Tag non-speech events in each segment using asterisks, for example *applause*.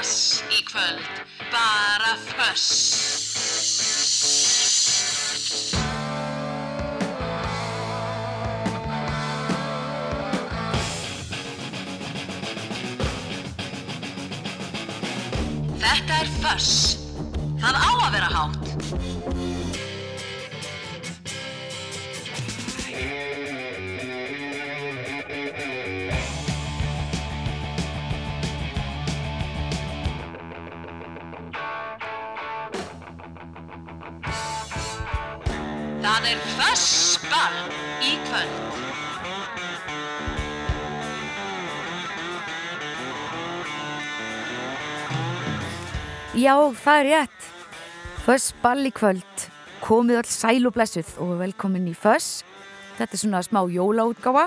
Jazz í kvöld, bara föss. Þetta er föss. Það á að vera hátt. Það er fössball í kvöld. Já, það er rétt. Föss ball í kvöld. Komið all sæl og blessuð og velkomin í Föss. Þetta er svona smá jólaútgáfa.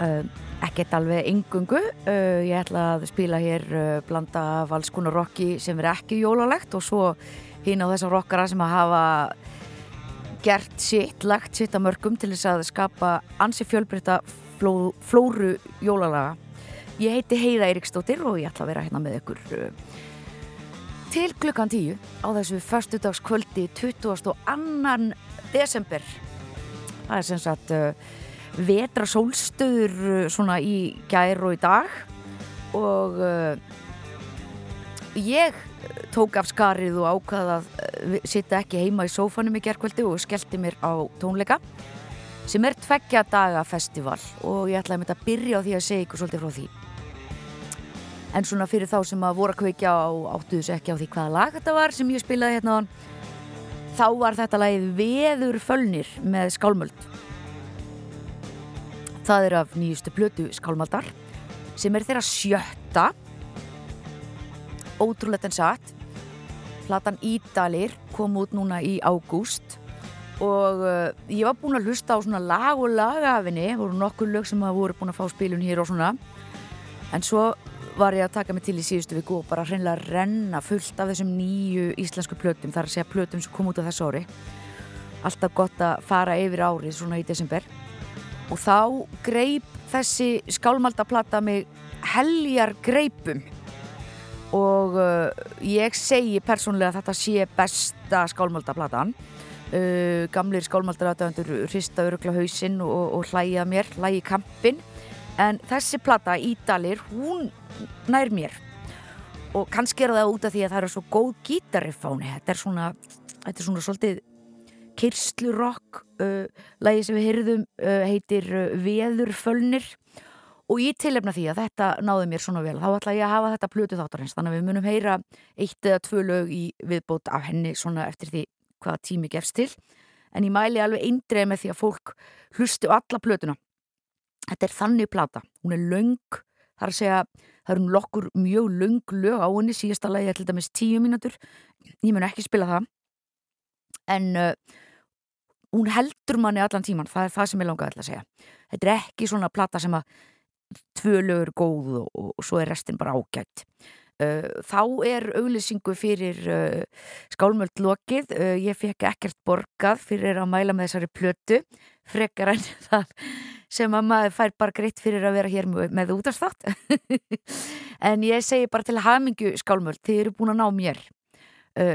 Uh, ekkert alveg engungu uh, ég ætla að spila hér uh, blanda af alls konar rocki sem er ekki jólalegt og svo hín á þessar rockara sem að hafa gert sitt, lagt sitt að mörgum til þess að skapa ansi fjölbreytta fló, flóru jólalaga ég heiti Heiða Eiríksdóttir og ég ætla að vera hérna með ykkur til klukkan tíu á þessu förstudagskvöldi 22. desember það er sem sagt vetra sólstöður uh, svona í gær og í dag og ég tók af skarið og ákvaða að uh, sitta ekki heima í sófanum í gerðkvöldi og skellti mér á tónleika sem er tveggja daga festival og ég ætlaði að byrja á því að segja ykkur svolítið frá því. En svona fyrir þá sem að voru að kveikja og áttuðu sér ekki á því hvaða lag þetta var sem ég spilaði hérna þá var þetta lagið Veður Fölnir með skálmöld. Það er af nýjustu plötu skálmaldar sem er þeirra sjötta ótrúlegt en satt. Platan Ídalir kom út núna í ágúst og uh, ég var búin að hlusta á svona lag og lagafinni, voru nokkur lög sem hafa voru búin að fá spilun hér og svona. En svo var ég að taka mig til í síðustu viku og bara hreinlega renna fullt af þessum nýju íslensku plötum, þar að segja plötum sem kom út á þessu ári. Alltaf gott að fara yfir árið svona í desember. Og þá greip þessi skálmaldaplata mig heljar greipum og uh, ég segi persónlega að þetta sé besta skálmaldaplatan uh, gamlir skálmaldaplatan hrista örugla hausinn og, og hlæja mér, hlægi kampin en þessi plata, Ídalir hún nær mér. Og kannski er það út af því að það er svo góð gítarriffáni þetta er svona, þetta er svona svolítið Kirslurokk uh, lægi sem við hyrðum uh, heitir uh, Veðurfölnir og ég tilefna því að þetta náði mér svona vel þá ætla ég að hafa þetta plötu þáttarins. Þannig að við munum heyra eitt eða tvö lög í viðbót af henni svona eftir því hvaða tími gefst til. En ég mæli alveg eindreið með því að fólk hlusti á alla plötuna. Þetta er þannig plata, hún er löng þar að segja, það eru nokkur mjög löng lög á henni, síðasta lagi er til dæmis tíu mínutur, ég mun ekki spila það. En uh, hún heldur manni allan tíman, það er það sem ég langaði að segja. Þetta er ekki svona plata sem að tvölu eru góð og, og, svo er restin bara ágætt þá er auglýsingu fyrir skálmöld lokið. Uh, ég fekk ekkert borgað fyrir að mæla með þessari plötu frekar en *laughs* það sem að maður fær bara greitt fyrir að vera hér með útafstátt *laughs* en ég segi bara til hamingu skálmöld, þið eru búin að ná mér.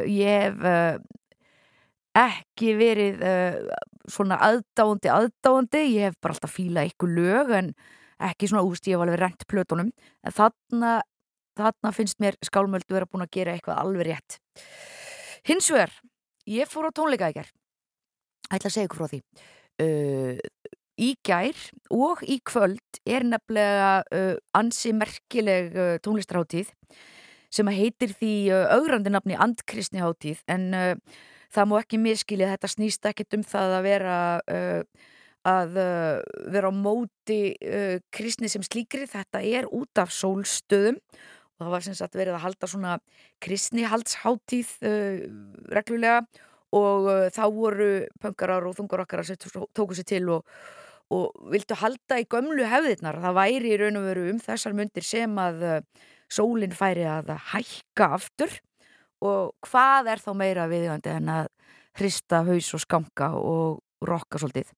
Ég hef ekki verið svona aðdáandi aðdáandi, ég hef bara alltaf fílað ykkur lög en ekki svona úst, ég hef alveg rent plötunum en þarna, þarna finnst mér skálmöldu vera búin að gera eitthvað alveg rétt. Hins vegar ég fór á tónleika í gær. Ætla að segja ykkur frá því. Uh, í gær og í kvöld er nefnilega uh, ansi merkileg uh, tónlistarháttíð sem heitir því augrandi nafni Andkristni háttíð en það má ekki miskilja, þetta snýst ekkit um það að vera uh, að uh, vera á móti uh, kristni sem slíkri, þetta er út af sólstöðum og það var sem sagt verið að halda svona kristnihaldsháttíð uh, reglulega og þá voru pöngarar og þungarokkar sem tóku sér til og, og vildu halda í gömlu hefðirnar, það væri í raun og veru um þessar myndir sem að sólinn færi að hækka aftur. Og hvað er þá meira viðjöndi en að hrista haus og skamka og rokka svolítið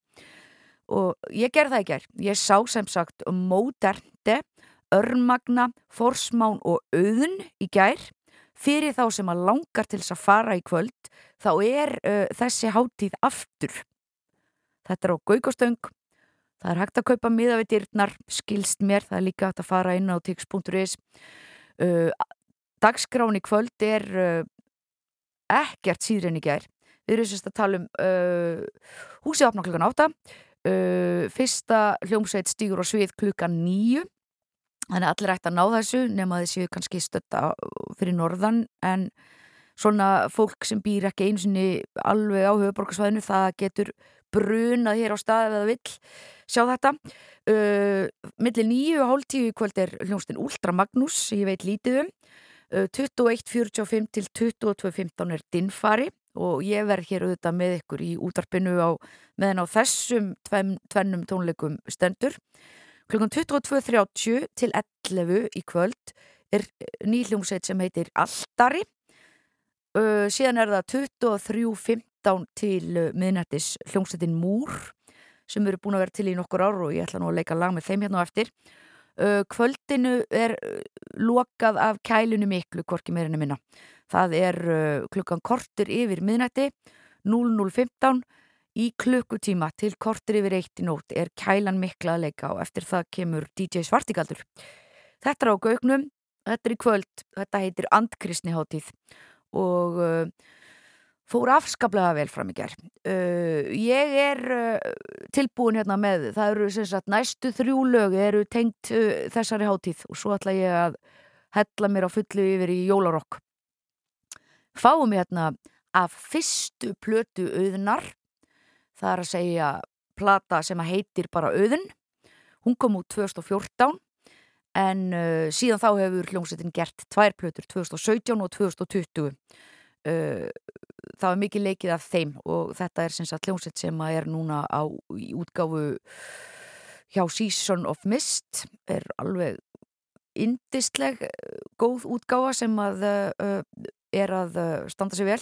og ég gerði það í gerð ég sá sem sagt móternde örmagna, forsmán og auðn í gær. Fyrir þá sem að langar til þess að fara í kvöld þá er uh, þessi háttíð aftur. Þetta er á Gaukostöng það er hægt að kaupa miða við dyrnar. Skilst mér, það er líka hægt að fara inn á tix.is uh, dagskráin í kvöld er uh, ekkert síður en í gær. Við erum sérst að tala um húsið opna klukkan 8 uh, fyrsta hljómsveit stýgur og svið klukkan 9 þannig að allir ætti að ná þessu nema þessi kannski stötta fyrir norðan. En svona fólk sem býr ekki eins og alveg á höfuborgarsvæðinu það getur brunað hér á stað eða vill sjá þetta. Uh, millir nýju og hálf tíu kvöld er hljómsveitin Ultra Magnus ég veit lítið um. 21.45 til 22.15 er dinnfari og ég verð hér auðvitað með ykkur í útarpinu á, meðan á þessum tven, tvennum tónleikum stendur. Klukkan 22.30 til 11 í kvöld er nýhljómsveit sem heitir Altari. Uh, síðan er það 23.15 til uh, miðnættis hljómsveitin Múr sem eru búin að vera til í nokkur ár og ég ætla nú að leika lag með þeim hérna á eftir kvöldinu er lokað af kælunu miklu, hvorki meirinu minna. Það er klukkan kortur yfir miðnætti 00.15 í klukkutíma til kortur yfir eitt í nótt er kælan mikla að leika og eftir það kemur DJ Svartigaldur. Þetta er á gaugnum þetta er í kvöld, þetta heitir Andkristni hátíð. Og uh, fór afskaplega vel fram í gerð. Uh, ég er uh, tilbúin hérna með, það eru sagt næstu þrjú lög eru tengt uh, þessari hátíð og svo ætla ég að hella mér á fullu yfir í jólarokk. Fáum ég hérna af fyrstu plötu auðnar, það er að segja plata sem heitir bara auðn, hún kom út 2014 en uh, síðan þá hefur hljómsveitin gert tvær plötur 2017 og 2020 uh, það var mikið leikið af þeim og þetta er sem sagt hljómsveit sem er núna á útgáfu hjá Season of Mist. Er alveg indisleg góð útgáfa sem að uh, er að standa sig vel.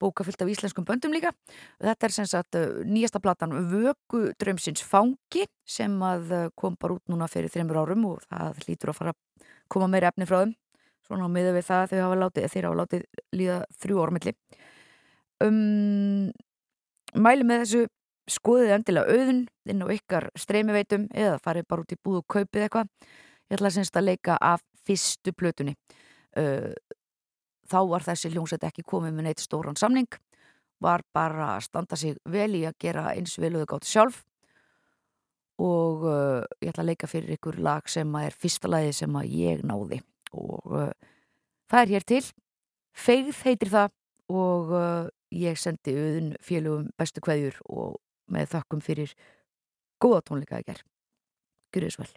Bóka fyllt af íslenskum böndum líka. Þetta er sem sagt nýjasta platan Vöku drömsins fangi sem að kom bara út núna fyrir þreymur árum og það hlýtur að fara að koma meira efni frá þeim. Svona á miða við það að þau hafa látið þeir hafa látið líða þrjú orðmilli um, mæli með þessu skoðið endilega auðun inn á ykkar streymiveitum eða farið bara út í búð og kaupið eitthvað. Ég ætla að semst að leika af fyrstu plötunni. Uh, þá var þessi hljómsveit ekki komið með neitt stóran samning var bara að standa sig vel í að gera eins veluðu gátt sjálf. Og uh, ég ætla að leika fyrir ykkur lag sem er fyrsta lagi sem að ég náði. Og uh, það er hér til. Feigð heitir það og ég sendi auðun félugum bestu kveðjur og með þakkum fyrir góða tónleika að ger Gjur þess vel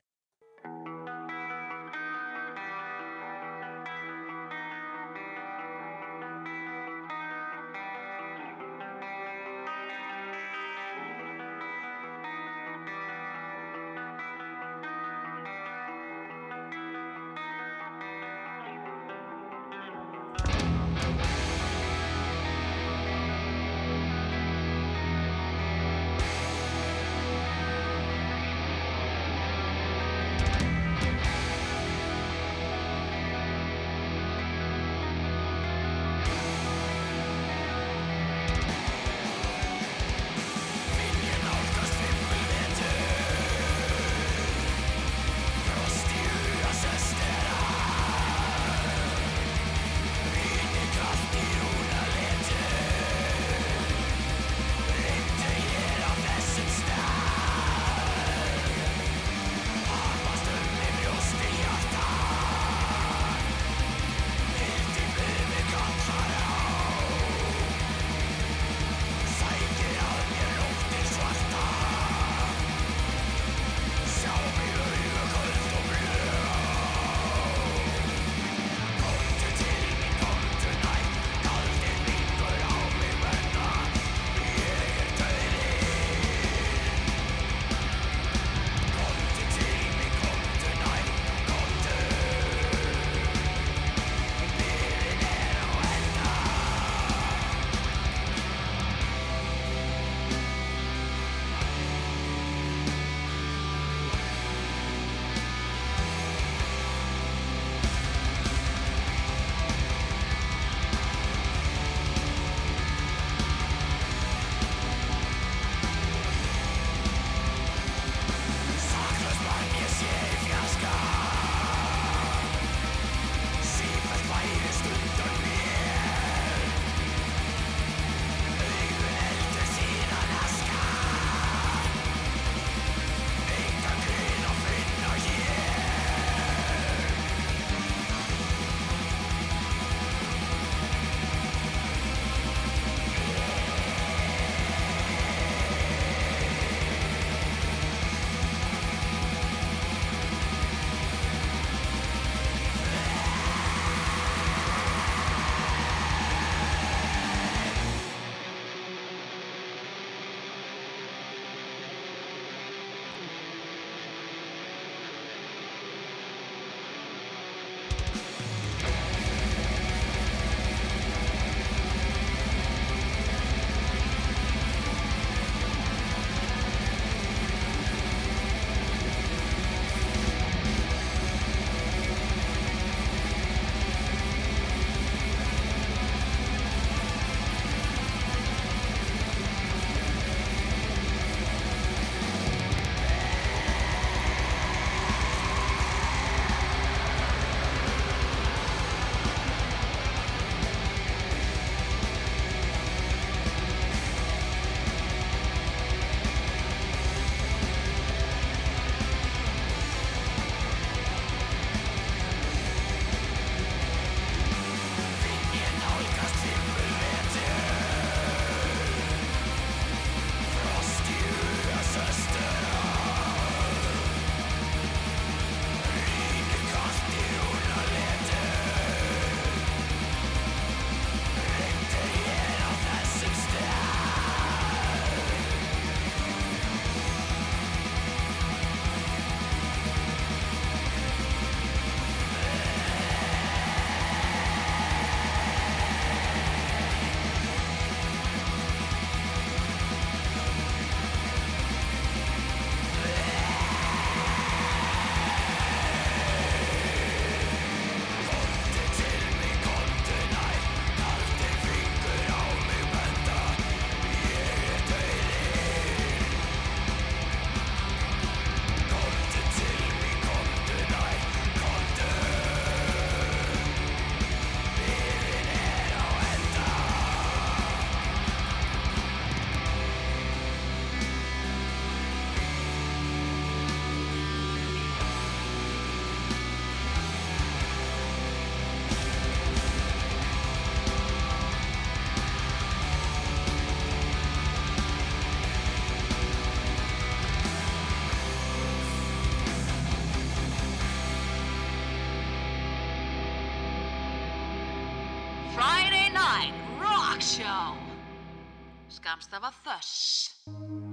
Skamstafa Þöss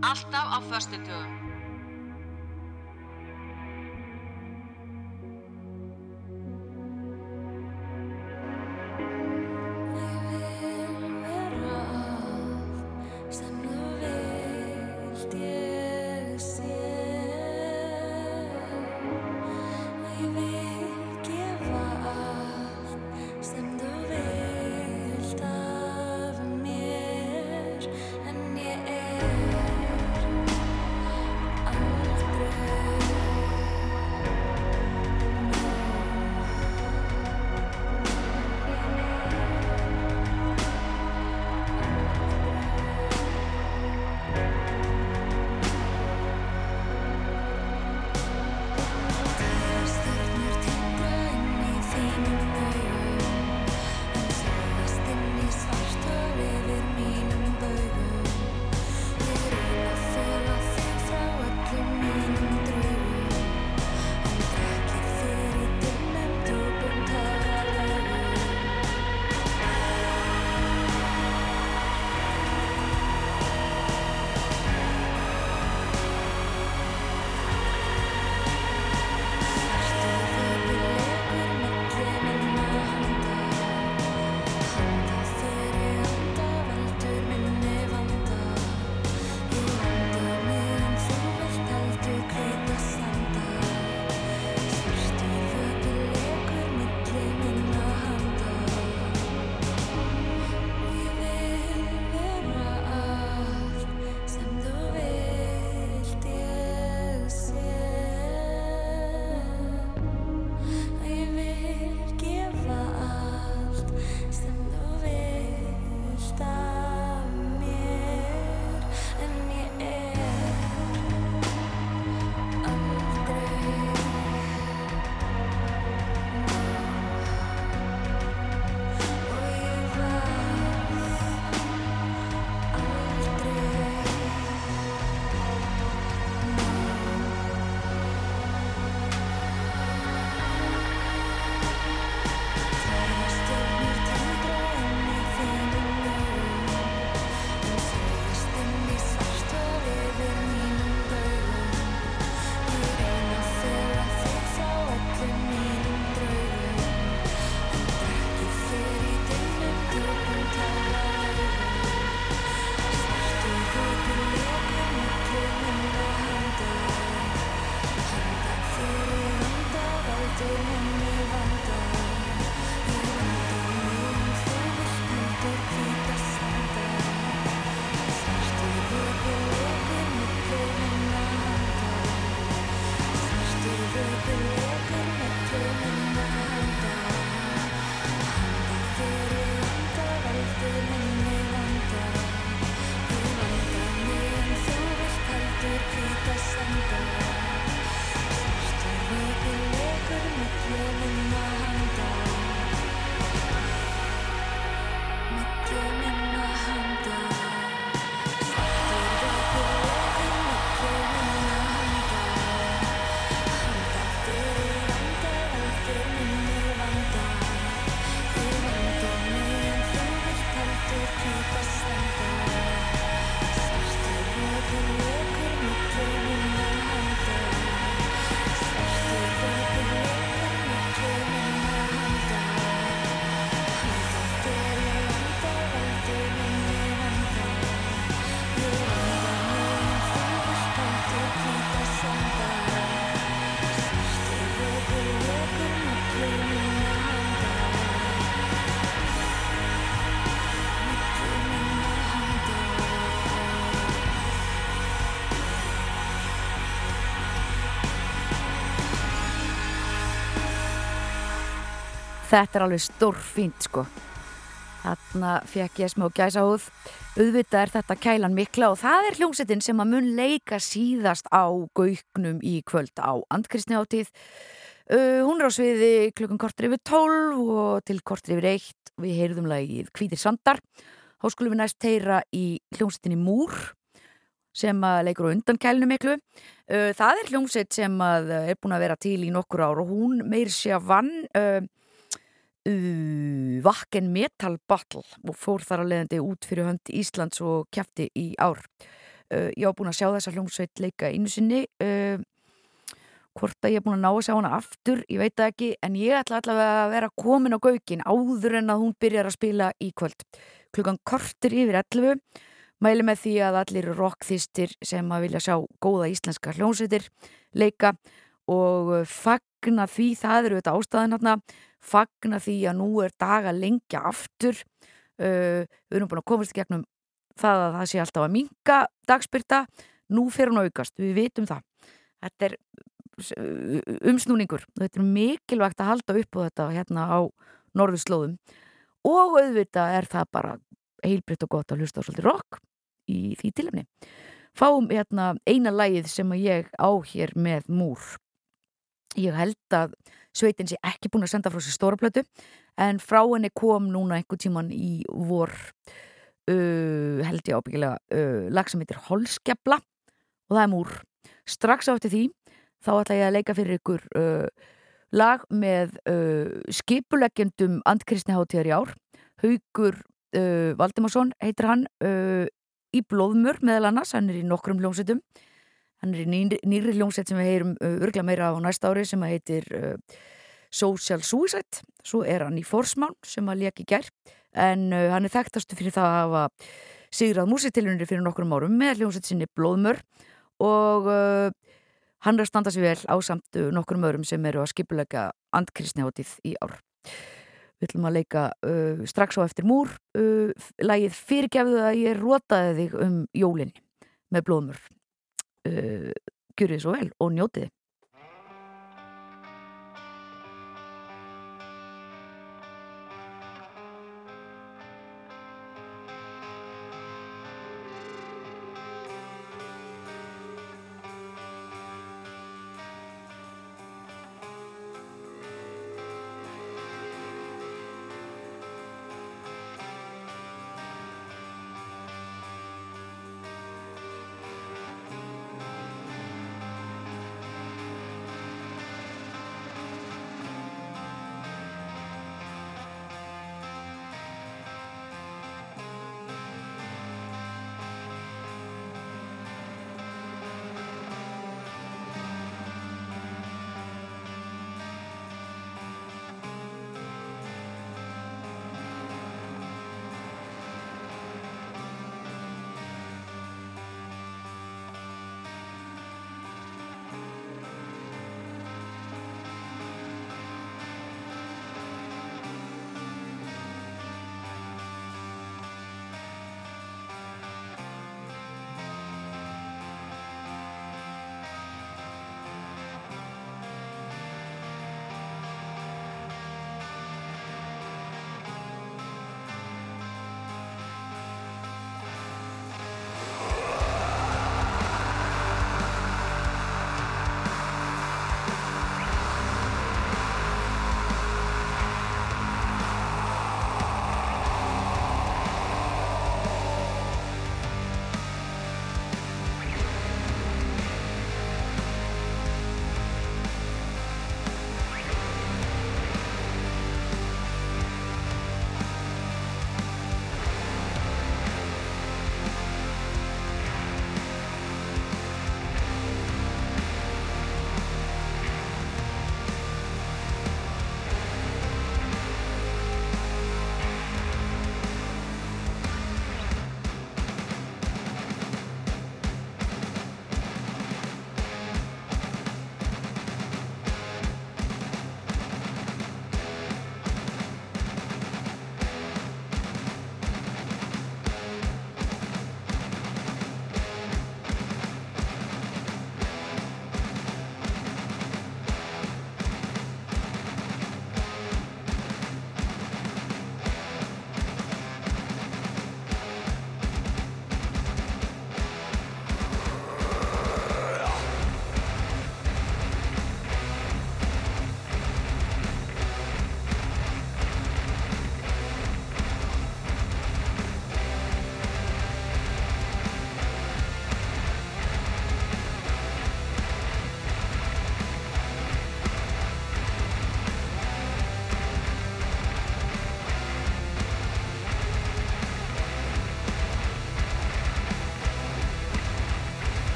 Alltaf á föstutugum Þetta er alveg stórfínt sko. Þarna fekk ég smá gæsa húð. Auðvitað er þetta kælan mikla og það er hljómsettin sem að mun leika síðast á gauknum í kvöld á andkristni áttíð. Uh, hún er á sviði klukkan kortur yfir 12 og til kortur yfir 1. Við heyrðum lagið Kvítir Sandar. Há skulum við næst heyra í hljómsettinni Múr sem að leikur á undan kælnu miklu. Uh, það er hljómsett sem að er búin að vera til í nokkur ár og hún meir sé að vann uh, Wacken Metal Battle og fór þar að leiðandi út fyrir hönd Íslands og kæfti í ár. Ég á búin að sjá þessa hljómsveit leika einu sinni hvort að ég er búin að ná að sjá hana aftur ég veit það ekki, en ég ætla allavega að vera komin á gaukin áður en að hún byrjar að spila í kvöld. Klukkan kortur yfir 11 mæli með því að allir rockþýstir sem að vilja sjá góða íslenska hljómsveitir leika og fagna því, það eru þetta ástæðan fagna því að nú er daga lengja aftur. Uh, við erum búin að komast í gegnum það að það sé alltaf að minga dagspyrta, nú fer hún aukast við vitum það. Þetta er umsnúningur. Þetta er mikilvægt að halda upp á þetta hérna á norðurslóðum. Og auðvitað er það bara heilbritt og gott að hlusta á svolítið rock í því tilumni fáum hérna eina lægið sem ég á hér með múr. Ég held að sveitin sé ekki búin að senda frá sér stóra plötu en frá henni kom núna einhver tíman í vor uh, held ég ábyggilega uh, lag sem heitir Holskjabla og það er múr. Strax á eftir því þá ætla ég að leika fyrir ykkur uh, lag með skipuleggjendum andkristni hátíðar í ár. Haugur Valdimarsson heitir hann í blóðmur meðal annars, hann er í nokkrum hljómsettum hann er í nýri, nýri hljómsett sem við heyrum uh, örgla meira á næsta ári sem heitir uh, Social Suicide. Svo er hann í Forsmán sem að leki gær. En uh, hann er þekktastu fyrir það að hafa sigrað músitilunir fyrir nokkrum árum með hljómsett sinni Blóðmör. Og uh, hann er að standa sér vel á samt uh, nokkrum örum sem eru að skipulega andkristnihátið í ár. Við ætlum að leika uh, strax á eftir múr uh, lægið fyrirgefðu að ég rótaði þig um jólinn með blóðmur uh, Gjur þið svo vel og njótið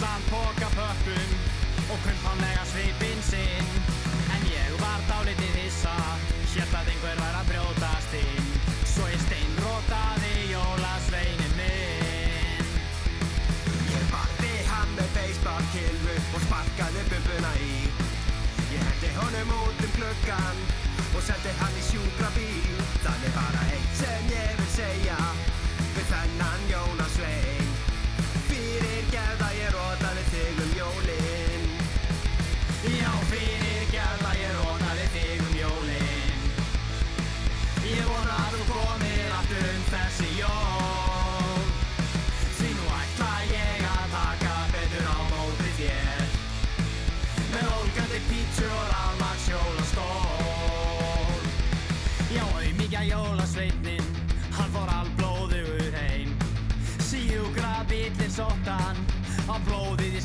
allan pokapöppum og kumpanlega svipin sinn. En ég var dálitið hissa, hér að einhver var að brjótast inn. Svo ég steinrótaði jólasveinin minn. Ég bakti hann með beisbarkilvu og sparkaði bumbuna í. Ég hendi honum út um klukkan og sendi hann í sjúkrabíl. Þannig bara eitt sem ég vil segja við þennan jólasveinin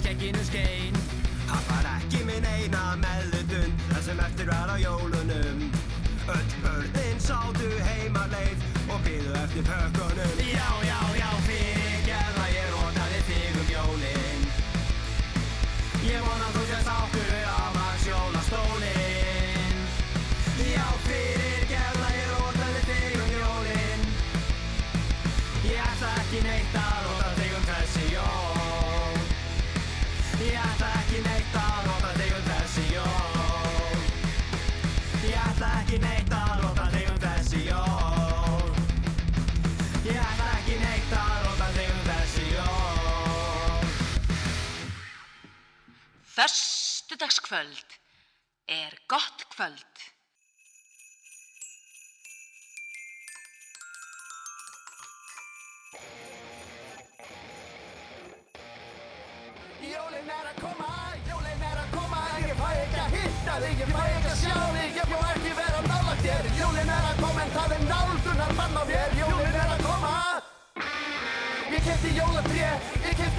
taking his cane. Föstudagskvöld er gott kvöld. Jólin er að koma, jólin er að koma. Ég fæ ekki að hitta þig, ég fæ ekki að sjá þig. Ég má ekki vera nálægt þér. Jólin er að koma en það er náldunar mann á mér. Jólin er að koma. Ég kefti jólatré,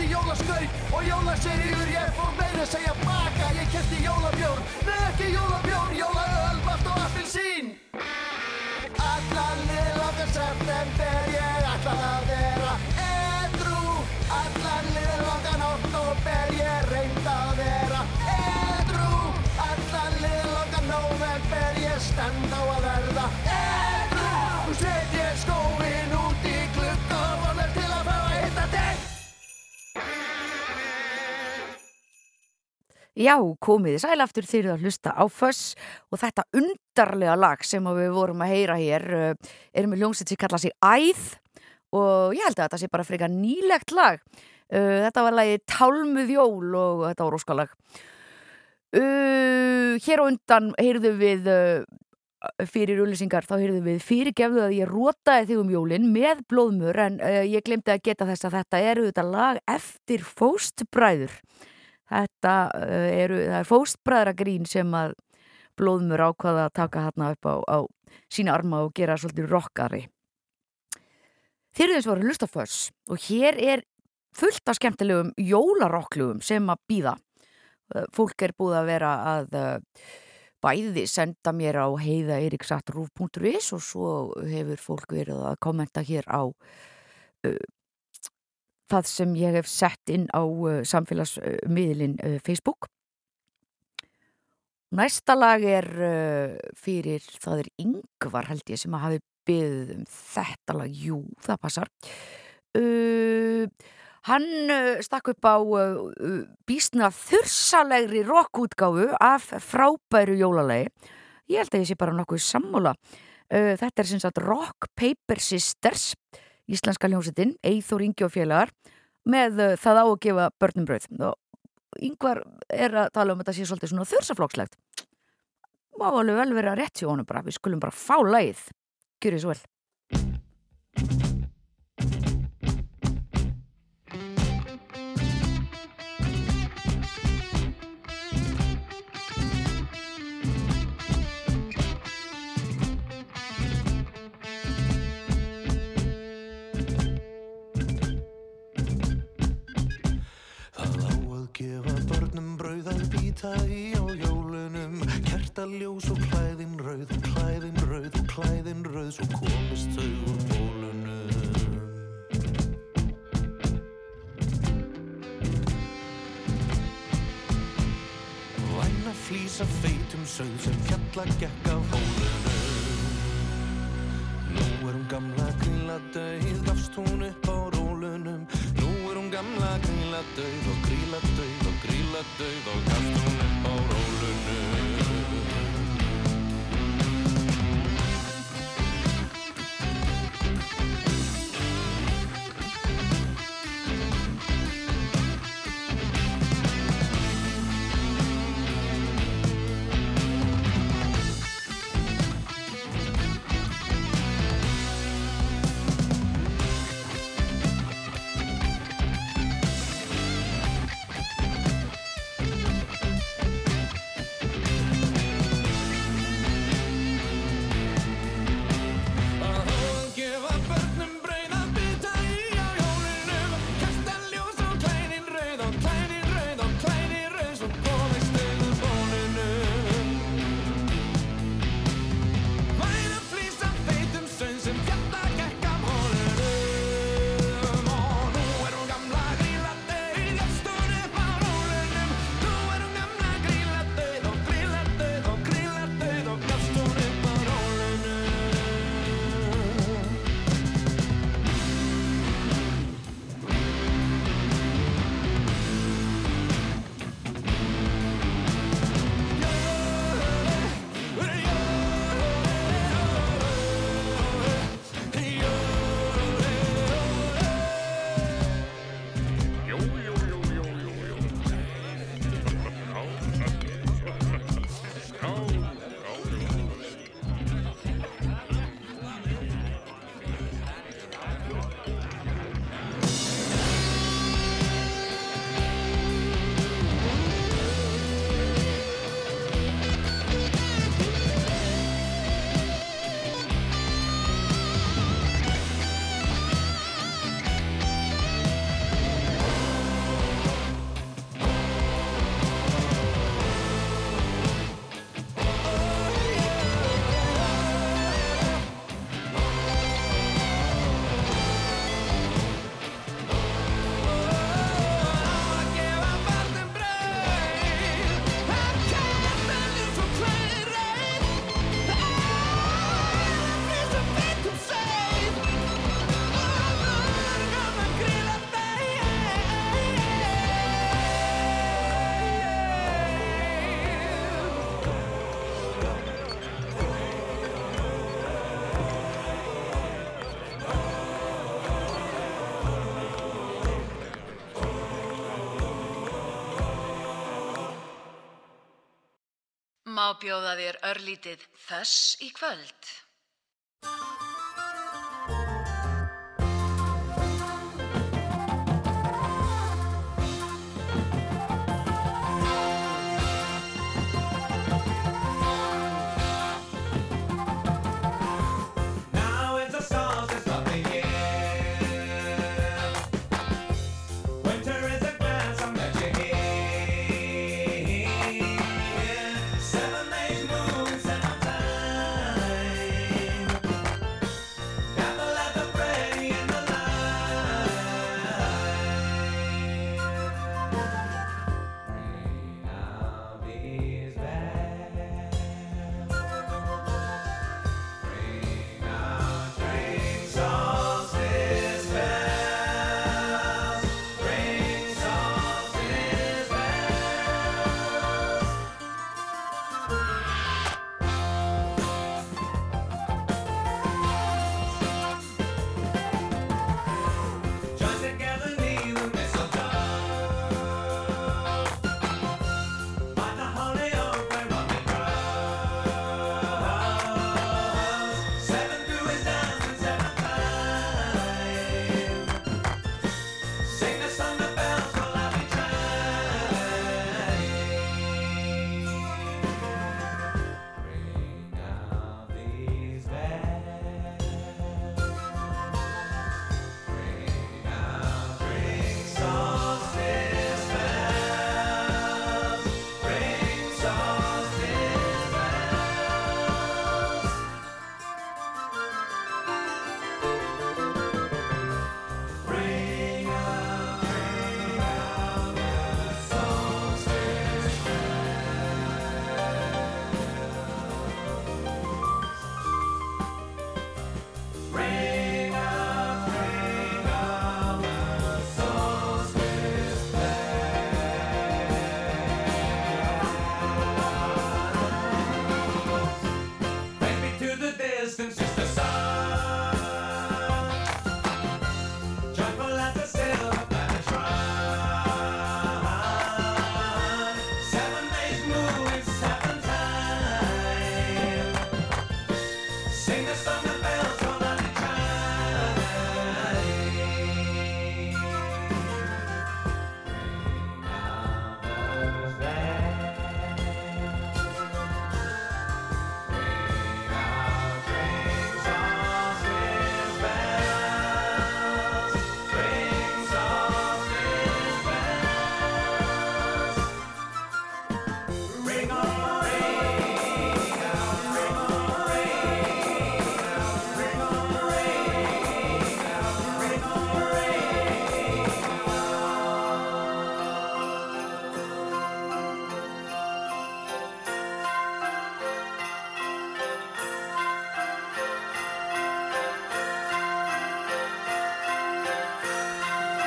ég kefti jólaskaut Og jólaserjur ég fór meira að segja baka Ég kefti jólabjór, nei ekki jólabjór Jólaöl, vaft og appelsín. Allan liðlangan september Ég ætla að vera edrú. Allan liðlangan oktober Ég reynd að vera edrú. Allan liðlangan november Ég stend á að verða edrú Já, komiði sæl aftur þeir eru að hlusta á Föss og þetta undarlega lag sem við vorum að heyra hér uh, er með hljómsveit sem kalla sig Æð og ég held að þetta sé bara frekar nýlegt lag. Uh, þetta var lagið Tálmuð jól og þetta var óskalag. Uh, hér á undan heyrðum við fyrir ullisingar, þá heyrðum við fyrirgefðu að ég rótaði þig um jólin með blóðmur en ég glemdi að geta þess að þetta eru þetta lag eftir fóstbræður. Þetta uh, eru, það er fóstbræðragrín sem að blóðmur ákvaða að taka hérna upp á, á sína arma og gera svolítið rockari. Að voru hlustaföss og hér er fullt af skemmtilegum jólarokklugum sem að býða. Fólk er búið að vera að uh, bæði senda mér á heiðaeiriksattrúf.is og svo hefur fólk verið að kommenta hér á það sem ég hef sett inn á uh, samfélagsmiðlin uh, Facebook. Næsta lag er uh, fyrir, það er yngvar held ég sem að hafi byggðið um þetta lag, jú, það passar. Uh, hann stakk upp á uh, bísna þursalegri rockútgáfu af frábæru jólalegi. Ég held að ég sé bara nokkuð sammála. Uh, þetta er sem sagt Rock Paper Sisters, íslenska hljómsettin, Eithor Ingi og félagar, með uh, það á að gefa börnum brauð. Og yngvar er að tala um að þetta sé svolítið svona þursaflókslegt. Má alveg vel vera rétt hjá honum bara, við skulum bara fá lagið. Gjörið svo vel. Sem fjalla gekk bjóða þér örlítið þess í kvöld?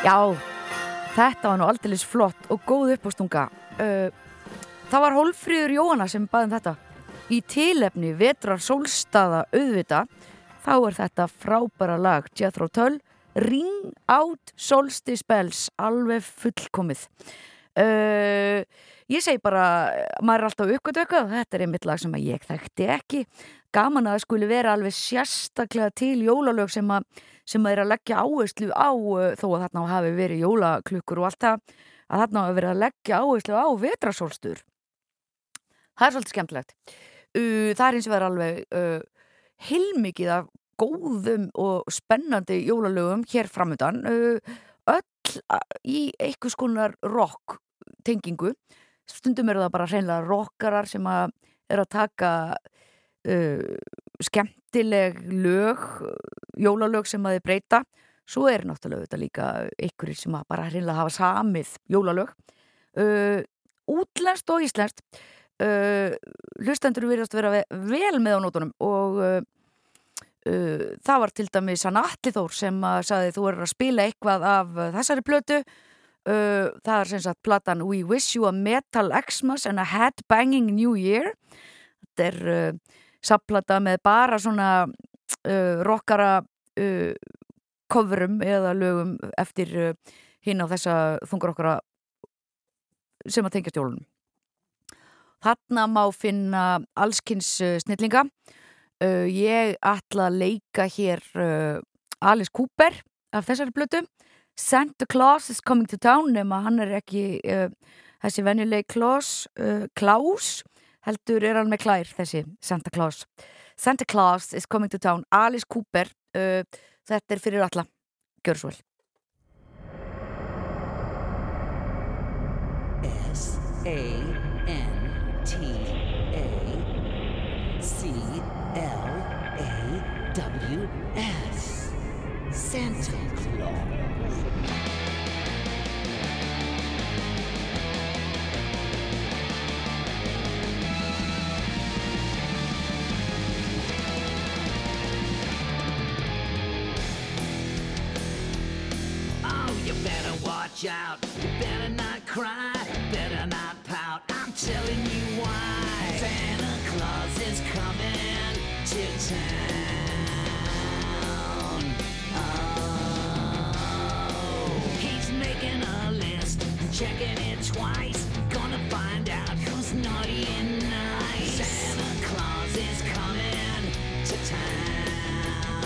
Já, þetta var nú aldeilis flott og góð uppástunga. Uh, það var Hólfríður Jóhanna sem baði um þetta. Í tilefni vetrar sólstaða auðvita, þá er þetta frábæra lag Jethro Tull, Ring Out Solstice Bells, alveg fullkomið. Uh, ég segi bara, maður er alltaf uppgötökað, þetta er einmitt lag sem ég þekkti ekki. Gaman að það skuli vera alveg sérstaklega til jólalög sem að sem að er að leggja áherslu á uh, þó að þarna hafi verið jólaklukkur og allt það að þarna hafi verið að leggja áherslu á vetrasólstur. Það er svolítið skemmtilegt. Það er eins og verið alveg uh, heilmikið af góðum og spennandi jólalögum hér framöndan uh, öll í einhvers konar rock tengingu stundum eru það bara hreinlega rockarar sem að er að taka uh, skemmtileg lög, jólalög sem að þið breyta. Svo er náttúrulega þetta líka einhverjir sem að bara hreinlega hafa samið jólalög. Uh, útlenskt og íslenskt. Uh, hlustendur virðast vera ve- vel með á nótunum og uh, það var til dæmis hann Atli Þór sem að sagði þú er að spila eitthvað af þessari plötu. Uh, það er sem sagt platan We Wish You a Metal Xmas and a Headbanging New Year. Þetta er sapplata með bara svona uh, rockara uh, coverum eða lögum eftir uh, hinn á þessa þungur okkara sem að tengja stjólunum. Þarna má finna allskins uh, snillinga. Ég ætla að leika hér Alice Cooper af þessari blötu. Santa Claus is coming to town nema hann er ekki þessi venjuleg Klaus, Klaus heldur er hann með klær þessi Santa Claus Santa Claus is coming to town Alice Cooper uh, þetta er fyrir alla, gjör svo vel S A N T A C L A W S. Santa Claus. Watch out. You better not cry. Better not pout. I'm telling you why. Santa Claus is coming to town. Oh, he's making a list, checking it twice. Gonna find out who's naughty and nice. Santa Claus is coming to town.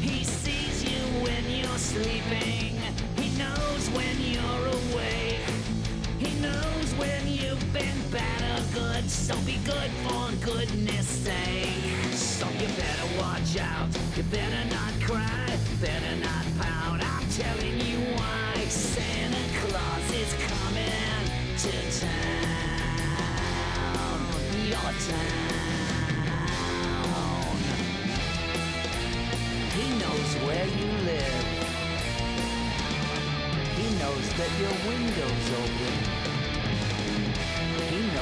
He sees you when you're sleeping. Bad or good. So be good for goodness sake. So you better watch out. You better not cry. Better not pout. I'm telling you why. Santa Claus is coming to town. Your town. He knows where you live. He knows that your window's open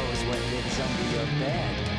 knows when it's under your bed.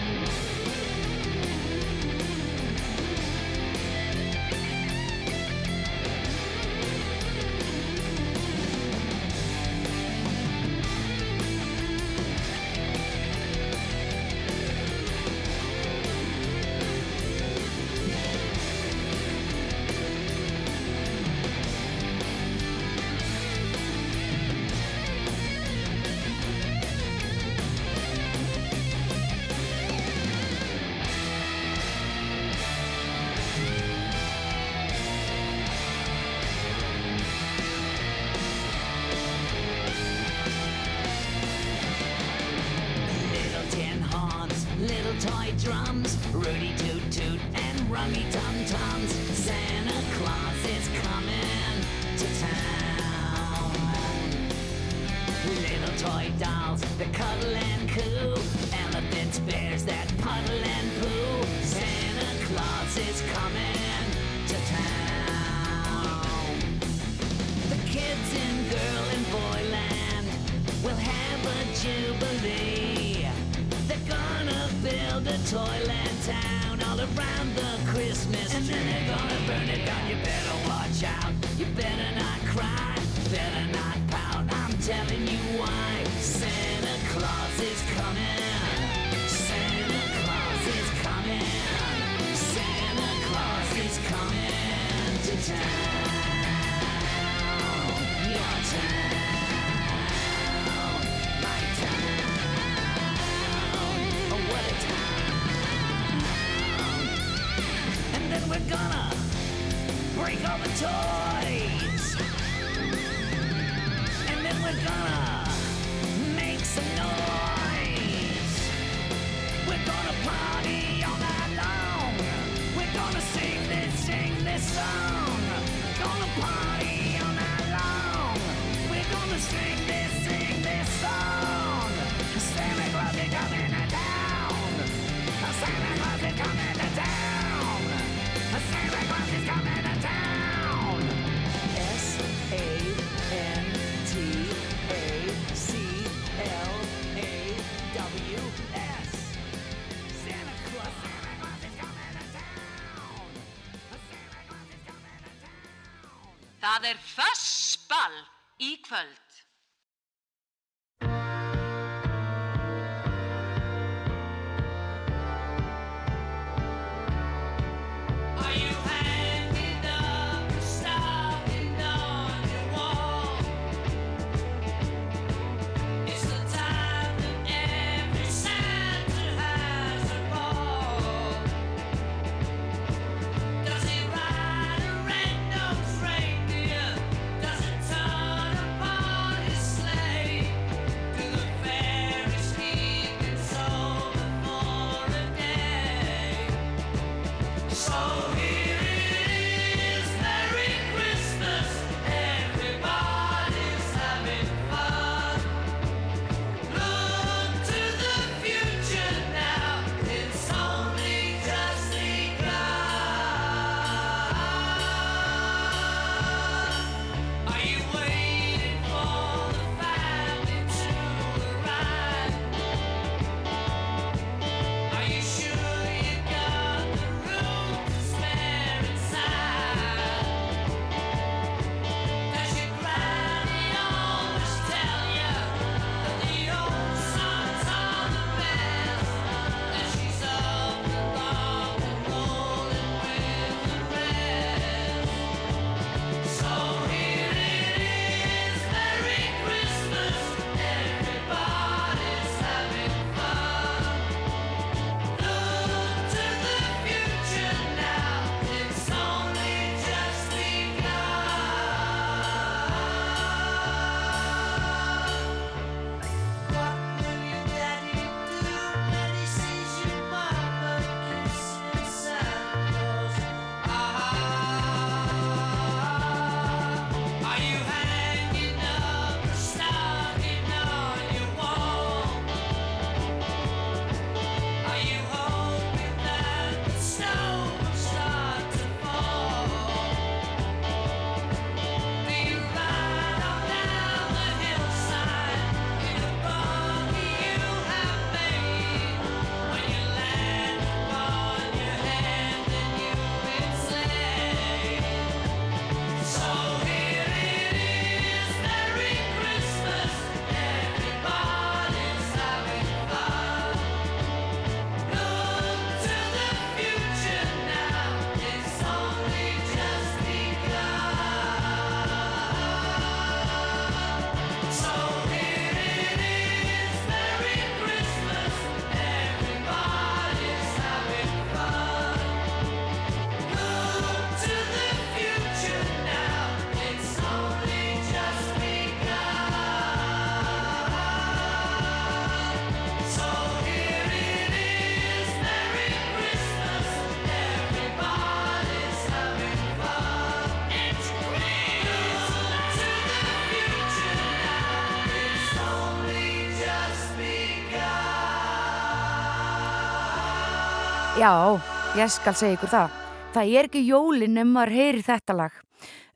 Já, ég skal segja ykkur það. Það er ekki jólinn um að heyri þetta lag.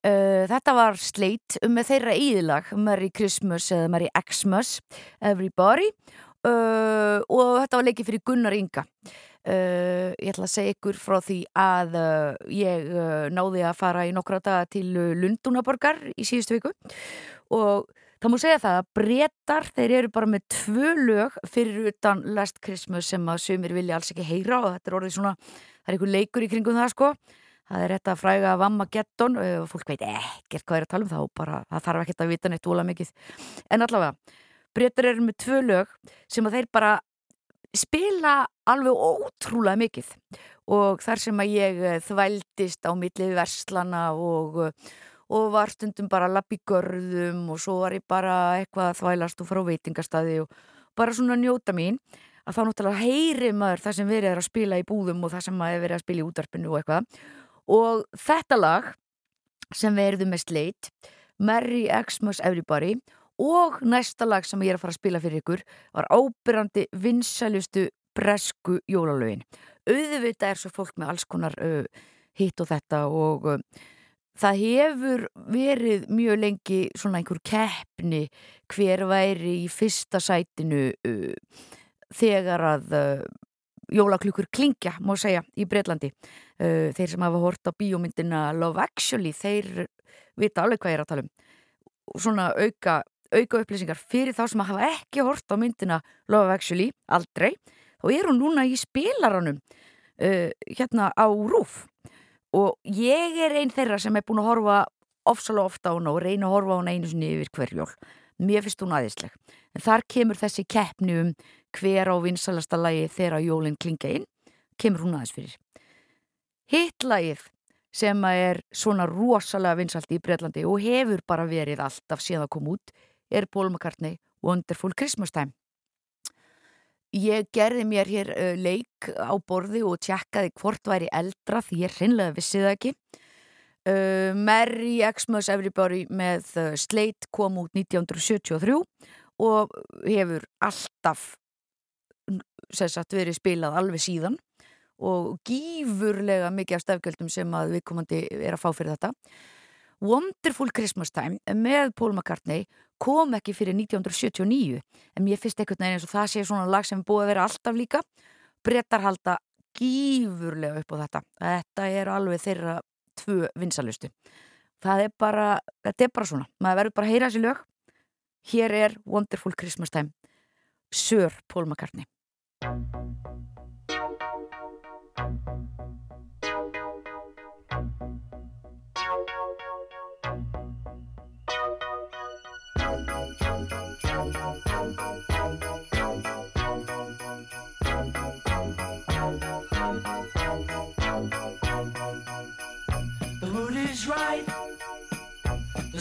Uh, þetta var sleitt um með þeirra íðlag, Merry Christmas eða Merry Xmas, Everybody uh, og þetta var leikið fyrir Gunnar Inga. Uh, ég ætla að segja ykkur frá því að uh, ég uh, náði að fara í nokkra daga til Lundunaborgar í síðustu viku og Það múið segja það að breytar þeir eru bara með tvö lög fyrir utan Last Christmas sem að sumir vilja alls ekki heyra og þetta er orðið svona, það er einhver leikur í kringum það sko. Það er þetta fræga vammagetton og fólk veit ekkert hvað er að tala um það og bara það þarf ekkert að vita neitt óla mikið. En allavega, breytar eru með tvö lög sem að þeir bara spila alveg ótrúlega mikið og þar sem að ég eh, þvældist á millið verslana og og var stundum bara að lappa í görðum og svo var ég bara eitthvað að þvælast og fara á veitingastadi og bara svona njóta mín. Að þá náttúrulega heyri maður það sem verið er að spila í búðum og það sem maður er verið að spila í útarpinu og eitthvað. Og þetta lag sem verður með sleit Merry Xmas Everybody og næsta lag sem ég er að fara að spila fyrir ykkur var ábyrrandi vinsælustu bresku jólalögin. Auðvitað er svo fólk með alls konar uh, hitt og þetta og uh, það hefur verið mjög lengi svona einhver keppni hver væri í fyrsta sætinu uh, þegar að uh, jólaklukkur klingja, má segja, í Breitlandi uh, þeir sem hafa hort á bíómyndina Love Actually, þeir vita alveg hvað ég er að tala um. Svona auka, auka upplýsingar fyrir þá sem hafa ekki hort á myndina Love Actually, aldrei þá er hún núna í spilaranum uh, hérna á rúf og ég er einn þeirra sem er búin að horfa ofsalega ofta á hana og reyna að horfa á hana einu sinni yfir hver jól. Mér finnst hún aðeinsleg en þar kemur þessi keppni um hver á vinsalasta lagi þegar jólinn klinga inn. Kemur hún aðeins fyrir. Hitt lagið sem er svona rosalega vinsalt í Breitlandi og hefur bara verið alltaf síðan að koma út er McCartney Wonderful Christmas Time Ég gerði mér hér leik á borði og tjekkaði hvort væri eldra því ég hreinlega vissi það ekki. Merry Xmas Everybody með Slate kom út 1973 og hefur alltaf sagt, verið spilað alveg síðan og gífurlega mikið af stefgjöldum sem að viðkomandi er að fá fyrir þetta. Wonderful Christmas Time með Paul McCartney kom ekki fyrir 1979 en mér finnst ekkert neginn eins og það sé svona lag sem búið að vera alltaf líka. Brettar halda gífurlega upp á þetta. Þetta er alveg þeirra tvö vinsalustu það er bara, þetta er bara svona. Maður verður bara að heyra þessi lög. Hér er Wonderful Christmas Time Sir Paul McCartney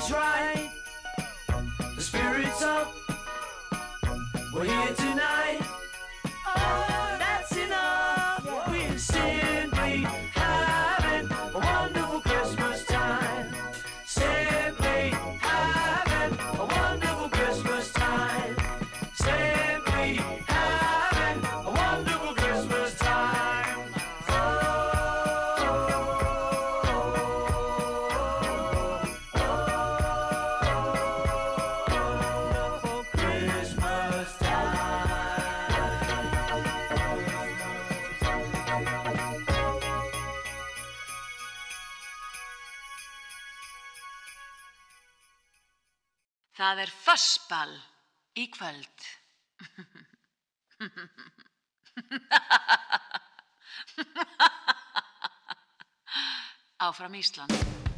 is Áfram Ísland.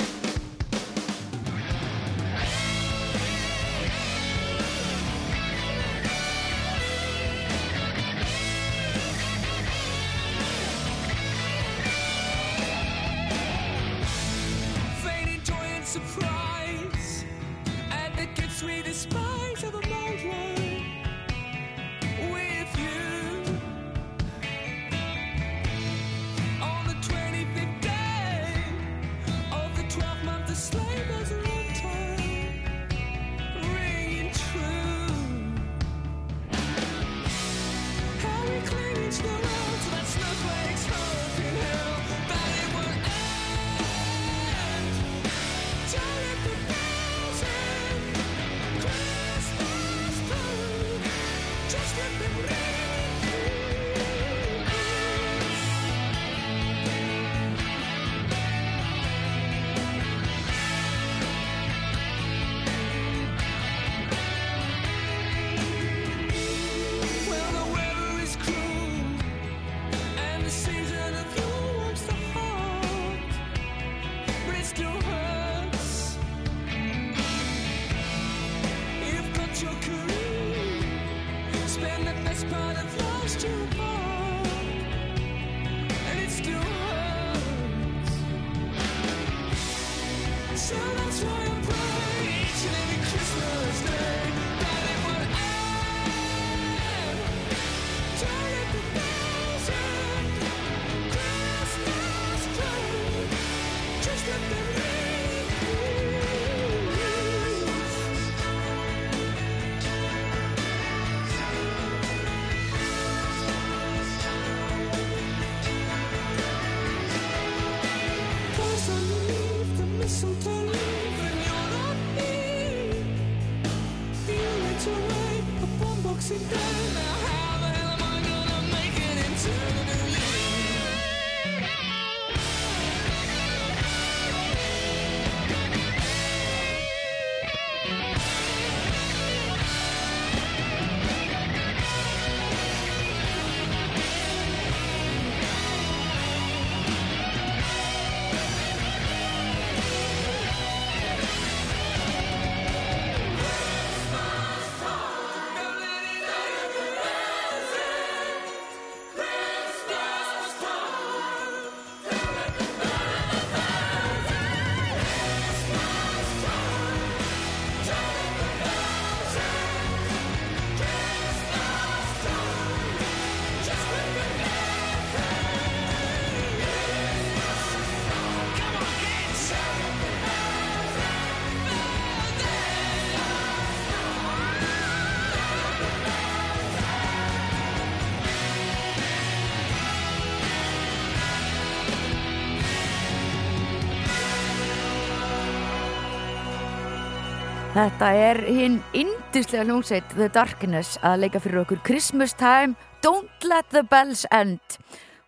Þetta er hinn indislega hljómsveit The Darkness að leika fyrir okkur Christmas Time, Don't Let the Bells End.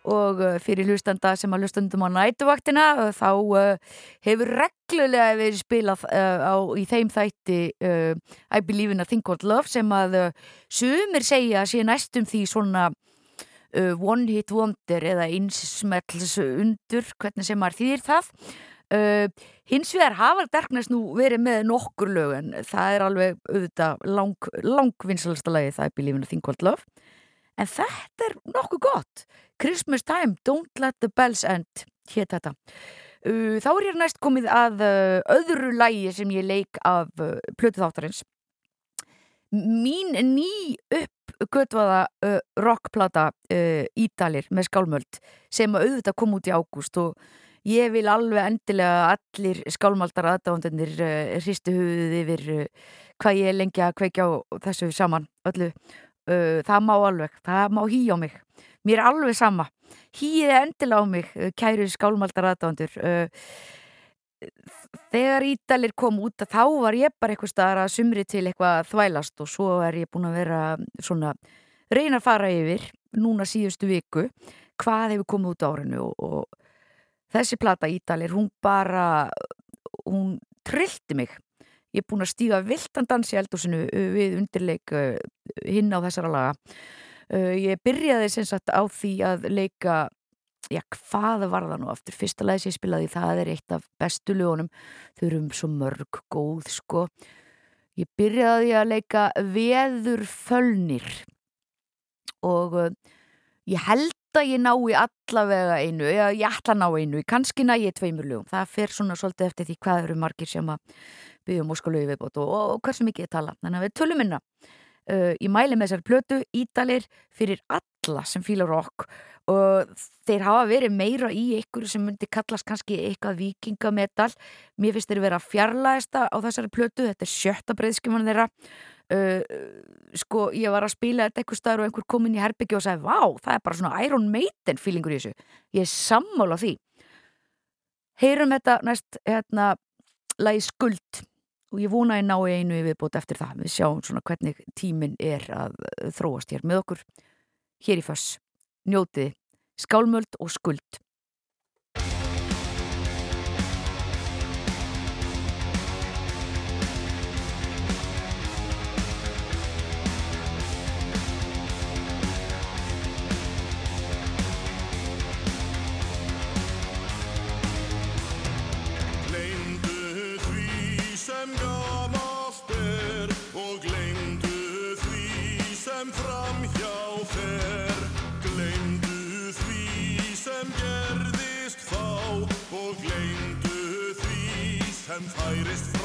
Og uh, fyrir hlustanda sem að hlustandum á nætuvaktina uh, þá uh, hefur reglulega verið spilað á, í þeim þætti uh, I Believe in a Thing Called Love sem að sumir segja að sé næstum því svona uh, One Hit Wonder eða einsmells undur, hvernig sem maður þýðir það Uh, hins vegar hafa Darkness nú verið með nokkur lög en það er alveg auðvitað lang, langvinsalasta lagi það er Believe in a Thing Called Love. En þetta er nokkuð gott. Christmas Time, Don't Let the Bells End hétt þetta. Uh, þá er ég næst komið að uh, öðru lægi sem ég leik af plötu þáttarins. Mín ný uppgötvaða rockplata Ídalir með skálmöld sem að auðvitað kom út í ágúst og ég vil alveg endilega allir skálmaldar aðdáðandir uh, hristu höfuðið yfir uh, hvað ég lengi að kveikja á þessu saman öllu. Uh, það má alveg, það má hí á mig. Mér er alveg sama. Hýið endilega á mig, kæru skálmaldar aðdáðandur. Þegar Ídalir kom út þá var ég bara eitthvað staðar að sumri til eitthvað þvælast og svo er ég búin að vera svona reyna að fara yfir núna síðustu viku hvað hefur komið út á árinu og, og þessi plata Ídalir hún bara hún trillti mig. Ég er búin að stíga viltan dans í eldúsinu við undirleik uh, hinn á þessara laga. Uh, ég byrjaði sem sagt á því að leika já, hvað var það nú aftur? Fyrsta lagi sem ég spilaði, það er eitt af bestu lögunum, þau eru um svo mörg góð, sko. Ég byrjaði að leika Veðurfölnir. Og uh, ég held að ég nái allavega einu, eða ég ætla að ná einu kannski næ ég tveimur lögum, það fer svona svolítið eftir því hvað eru margir sem að byggjum óskalögu viðbót og, og, og hversu mikið ég tala, þannig að við tölum minna uh, ég mæli með þessari plötu Ídalir fyrir alla sem fílar rock. Og þeir hafa verið meira í einhverju sem myndi kallast kannski eitthvað vikingametal mér finnst þeir vera fjarlægsta á þessari plötu, þetta er sjötta breyðskimann þeirra uh, sko ég var að spila þetta eitthvað staður og einhver kom inn í herbyggju og sagði vá, það er bara svona Iron Maiden feelingur í þessu, ég er sammála því. Heyrum þetta næst hérna, lagi skuld. Og ég vona ég ná einu viðbót eftir það, við sjáum svona hvernig tíminn er að þróast hér með okkur. Hér í föss. Njótið, skálmöld og skuld. Sem gamalt er og gleymdu því sem framhjá fer. Gleymdu því sem gerðist þá og gleymdu því sem færist frá.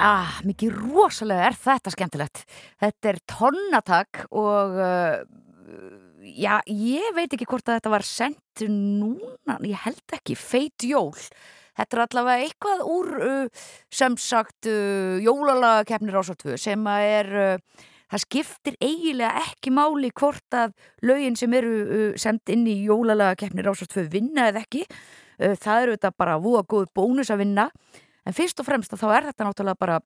Ah, mikið rosalega er þetta skemmtilegt. Þetta er tonnatak og uh, já, ég veit ekki hvort að þetta var sendt núna, ég held ekki, feit jól. Þetta er allavega eitthvað úr uh, sem sagt uh, jólalagakefnir ásvartfu sem að er, það skiptir eiginlega ekki máli hvort að lögin sem eru sendt inn í jólalagakefnir ásvartfu vinna eða ekki. Það eru þetta bara voða góð bónus að vinna. En fyrst og fremst þá er þetta náttúrulega bara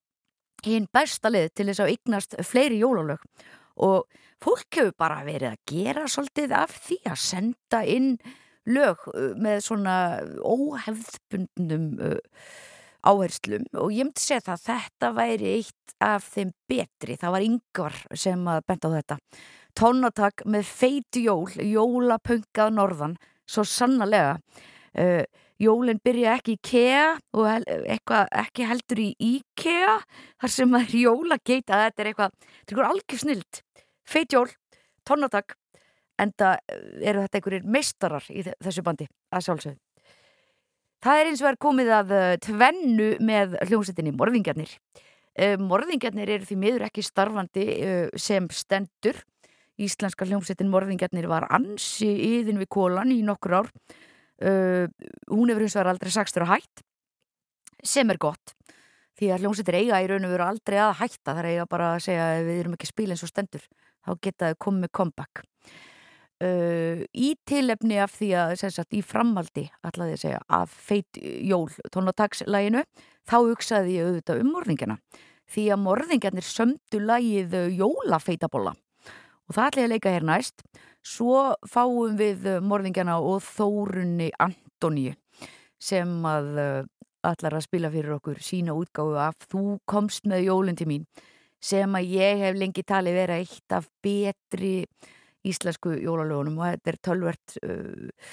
hinn besta lið til þess að eignast fleiri jólalög. Og fólk hefur bara verið að gera svolítið af því að senda inn lög uh, með svona óhefðbundnum uh, áherslum. Og ég myndi segja það að þetta væri eitt af þeim betri, það var yngvar sem að benda á þetta. Tónatak með feiti jól jólapöngað norðan svo sannarlega uh, jólinn byrja ekki í KEA og eitthvað ekki heldur í IKEA þar sem það er jólageita þetta er eitthvað, þetta er eitthvað algjör snild feit jól, tónatak enda eru þetta einhverjir meistarar í þe- þessu bandi að sjálfsögðu Það er eins og er komið að uh, tvennu með hljómsveitinni Morðingjarnir. Uh, Morðingjarnir eru því miður ekki starfandi sem stendur. Íslenska hljómsveitin Morðingjarnir var ansi yðin við kólan í nokkur ár. Uh, hún hefur hins vegar aldrei sagst vera hætt, sem er gott. Því að hljómsveitir eiga í raun og veru aldrei að hætta. Það er eiga bara að segja að við erum ekki eins og stendur. Þá geta þau komið comeback uh, í tilefni af því að sagt, í framhaldi ætlaði að segja af feit jól tónatagslæginu þá hugsaði ég auðvitað um morðingjana því að morðingjarnir sömdu lægið uh, jólafeitabolla og það ætla ég að leika hér næst. Svo fáum við uh, morðingjana og Þórunni Antoníu sem að uh, ætlar að spila fyrir okkur sína útgáfu af Þú komst með jólinn til mín sem að ég hef lengi talið vera eitt af betri íslensku jólalögunum. Og þetta er tölvert uh,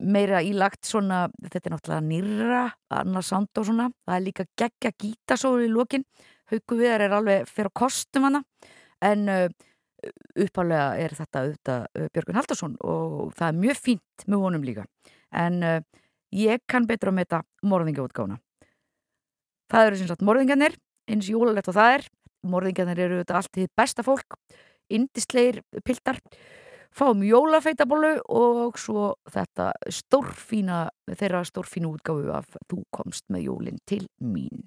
meira ílagt svona, þetta er náttúrulega nýrra, annars sound og svona. Það er líka geggja gítasólu í lokin. Hauku Viðar er alveg fyrir kostum hana. En uh, uppálega er þetta auðvitað uh, Björgun Haldarsson og það er mjög fínt með honum líka. En uh, ég kann betur að meta morðingjaútgáfuna. Það eru sem sagt morðingjarnir eins jólalegt og það er. Morðingjarnir eru þetta allt þið besta fólk indisleir piltar. Fáum jólafeitabólu og svo þetta stórfína þeirra stórfínu útgáfu af Þú komst með jólin til mín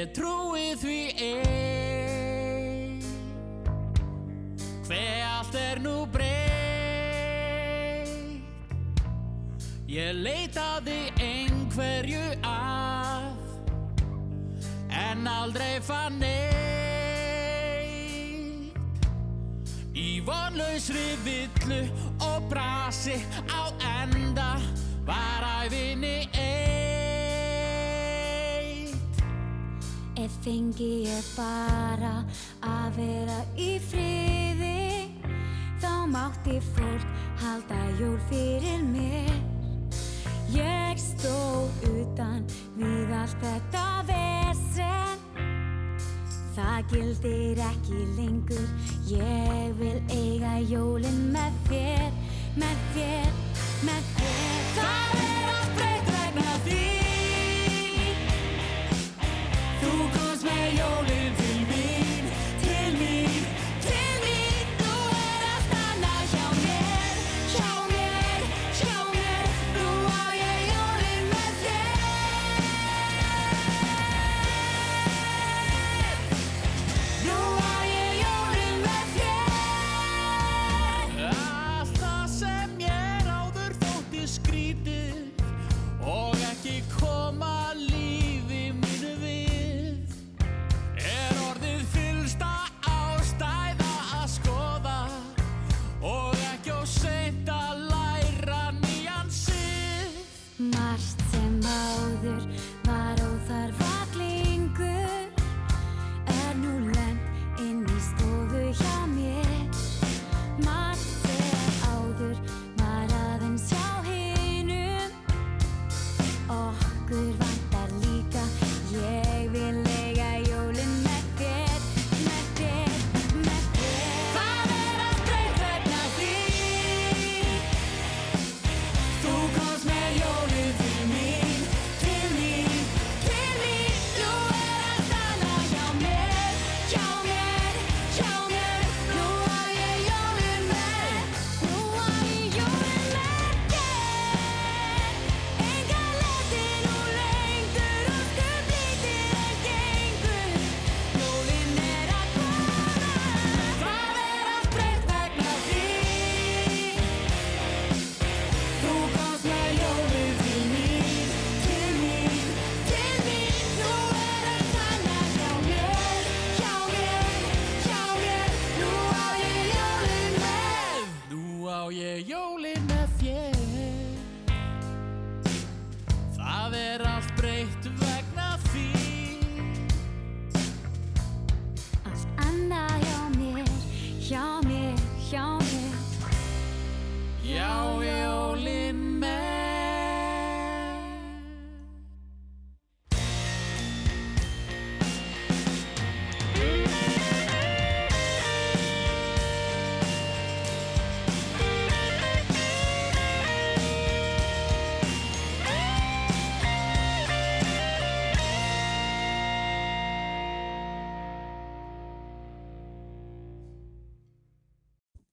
Ég trúi því ein. Hve allt er nú breytt? Ég leitaði einhverju að En aldrei fann neitt. Í vonlausri villu og brasi á enda Var æfinni eitt Ef fengi ég bara að vera í friði Þá mátti fólk halda jól fyrir mér. Ég stóð utan við allt þetta vesen. Það gildir ekki lengur. Ég vil eiga jólin með þér Með þér, með þér. Það er allt breytt vegna þín Du kommst mir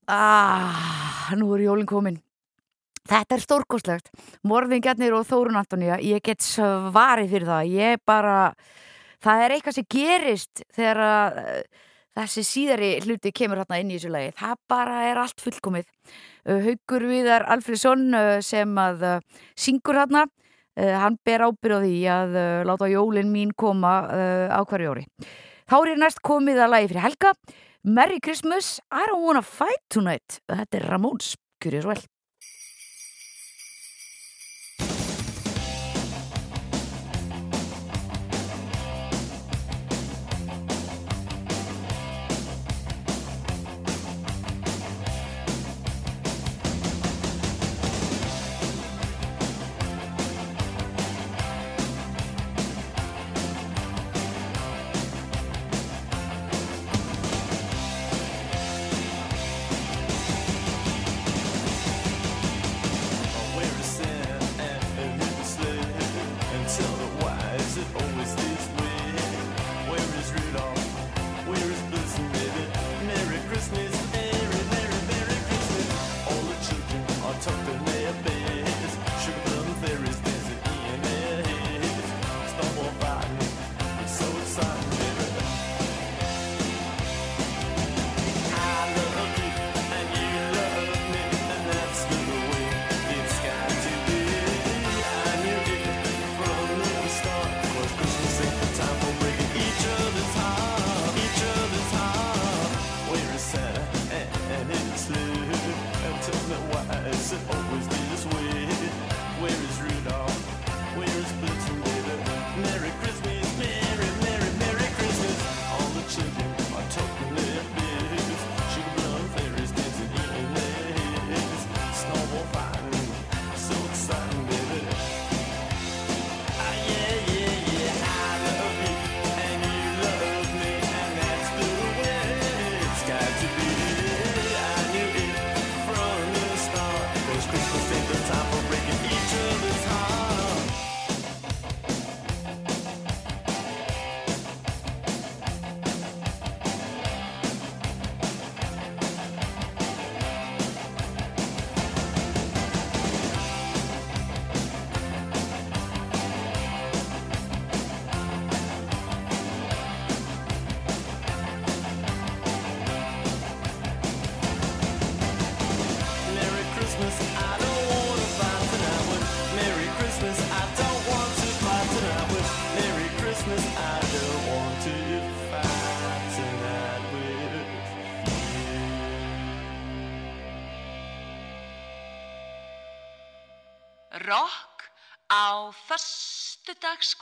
Ah, nú er jólinn komin. Þetta er stórkoslegt. Morðingjarnir og Þórun Antoníu, ég get svarið fyrir það. Ég bara, það er eitthvað sem gerist þegar að þessi síðari hluti kemur hérna inn í þessu lagi. Það bara er allt fullkomið. Eh, Haugur Viðar Alfriðsson eh, sem að syngur hérna, hann ber ábyrði að láta jólinn mín koma á hverju óri. Þá er næst komið að lagi fyrir helga. Merry Christmas, I don't wanna fight tonight. Þetta er Ramóns, kurjur vel.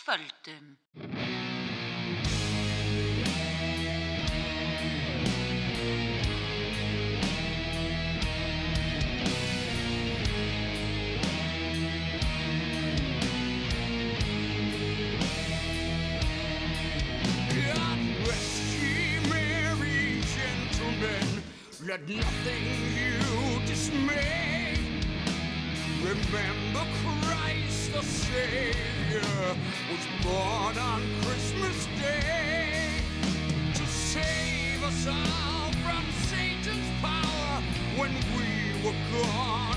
følg dem. Let nothing you dismay. Remember Christ the Savior. Savior was born on Christmas Day to save us all from Satan's power when we were gone.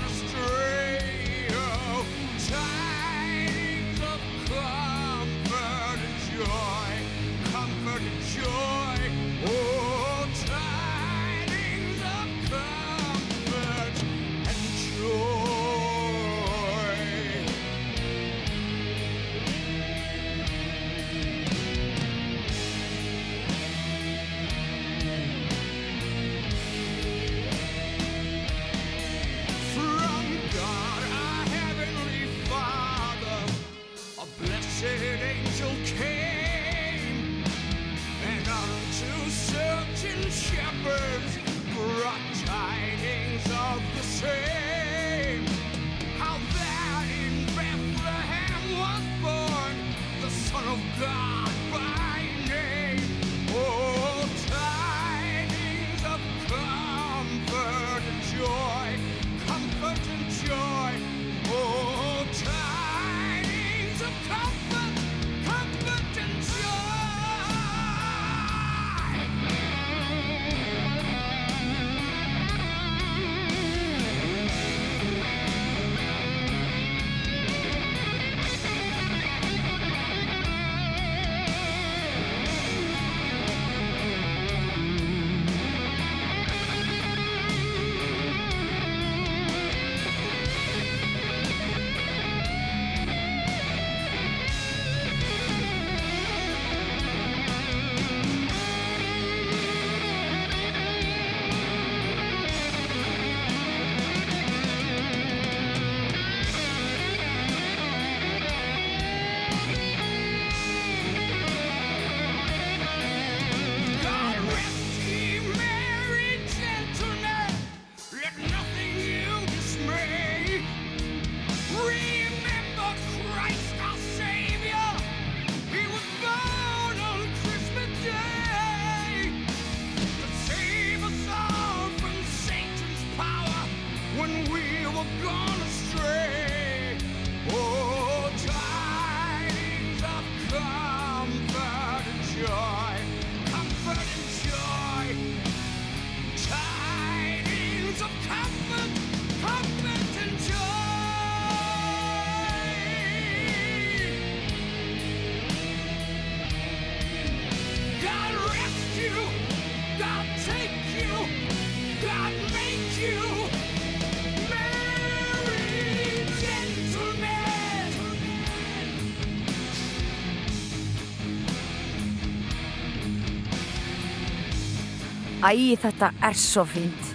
Æ, þetta er svo fínt.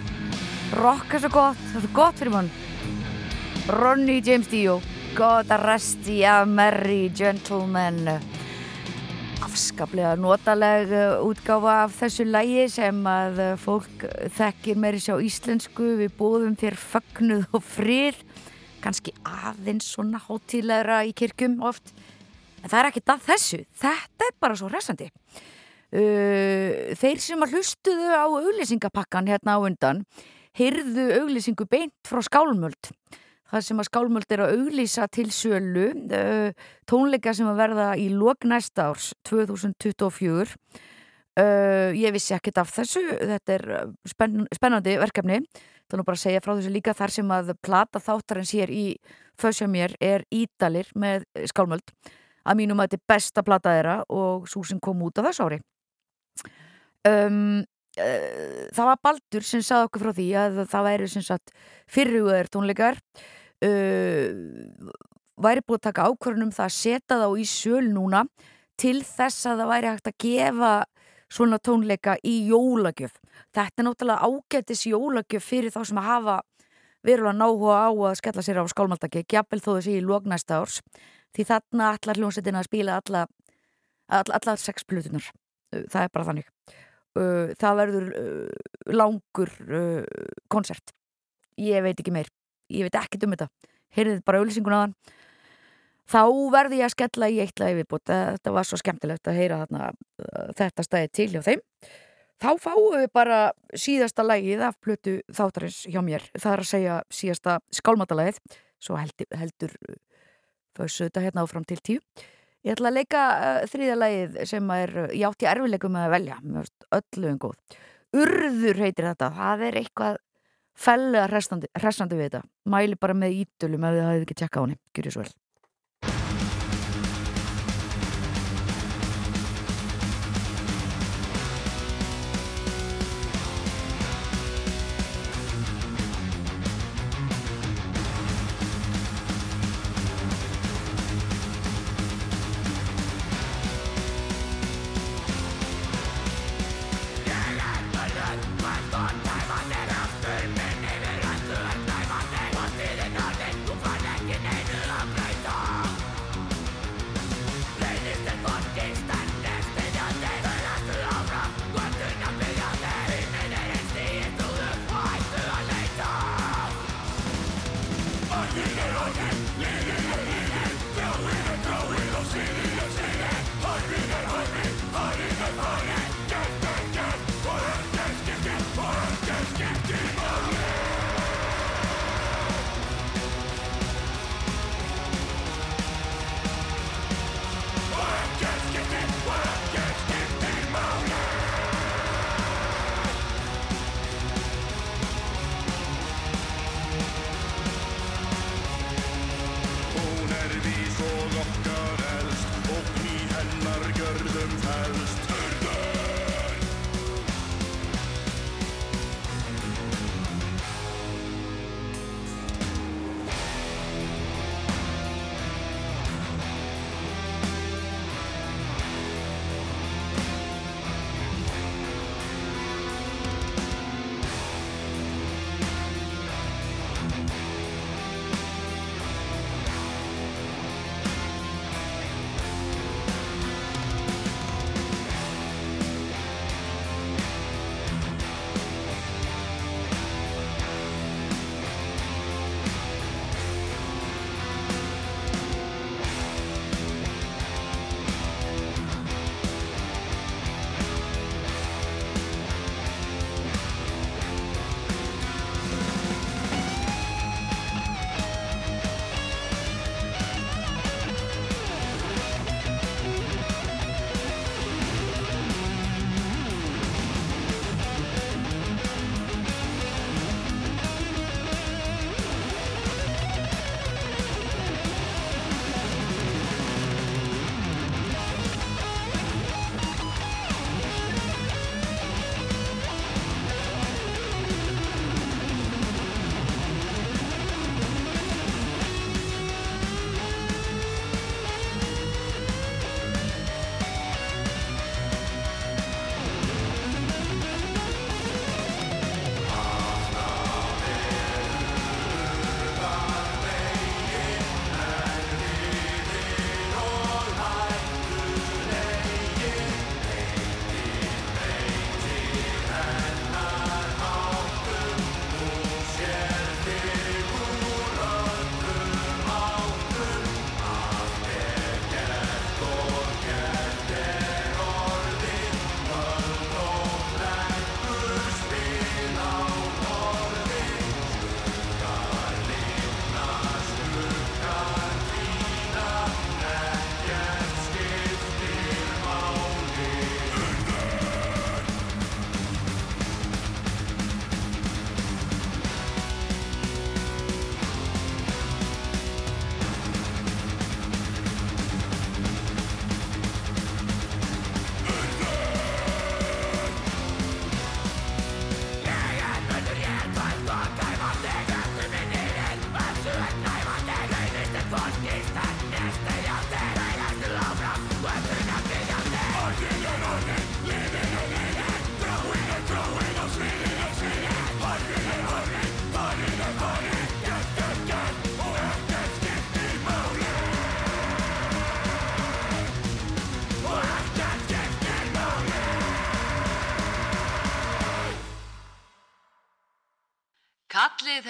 Rock er svo gott, það er svo gott fyrir mann. Ronny James Dio, God Arresti af Merry Gentlemen. Afskaplega notaleg uh, útgáfa af þessu lægi sem að uh, fólk þekkir meiri sjá íslensku. Við bóðum þér fögnuð og frið, kannski aðeins svona hátíðlegra í kirkjum oft. En það er ekkert að þessu, þetta er bara svo hressandi. Uh, þeir sem að hlustuðu á auglýsingapakkan hérna á undan heyrðu auglýsingu beint frá skálmöld. Það sem að skálmöld er að auglýsa til sölu uh, tónleika sem að verða í lok næsta árs 2024 uh, ég vissi ekkert af þessu. Þetta er spenn, spennandi verkefni. Þannig bara að segja frá þessu líka. Þar sem að plata þáttarins hér í fösja mér er Ídalir með skálmöld. Að mínum að þetta er besta plata þeirra og svo sem kom út af þessu ári um, uh, það var Baldur sem sagði okkur frá því að það væri sem sagt fyrirhugaður tónleikar uh, væri búið að taka ákvörðunum það að setja þá í söl núna til þess að það væri hægt að gefa svona tónleika í jólagjöf. Þetta er náttúrulega ágætis jólagjöf fyrir þá sem að hafa verulega náhuga á að skella sér á skálmaldaki gjafvel þó þessi í lóknæsta árs því þarna allar hljómsettina spila alla, all, allar sex plutunar það er bara þannig uh, það verður uh, langur uh, koncert ég veit ekki meir, ég veit ekkert um þetta. Heyrðið bara auðlýsingun þann. Þá verði ég að skella í eitt lagi viðbútt, þetta var svo skemmtilegt að heyra þarna, uh, þetta stæði til hjá þeim. Þá fáum við bara síðasta lagið af plötu þáttarins hjá mér, það er að segja síðasta skálmatalagið, svo heldur, heldur þessu þetta hérna áfram til tíu Ég ætla að leika uh, þriðja lagið sem er uh, ég átti erfileikum að velja, öllu en góð. Urður heitir þetta, það er eitthvað fellega hressandi, við þetta. Mæli bara með ítölum ef þið hafið ekki tjekka á henni, gjur ég svo vel.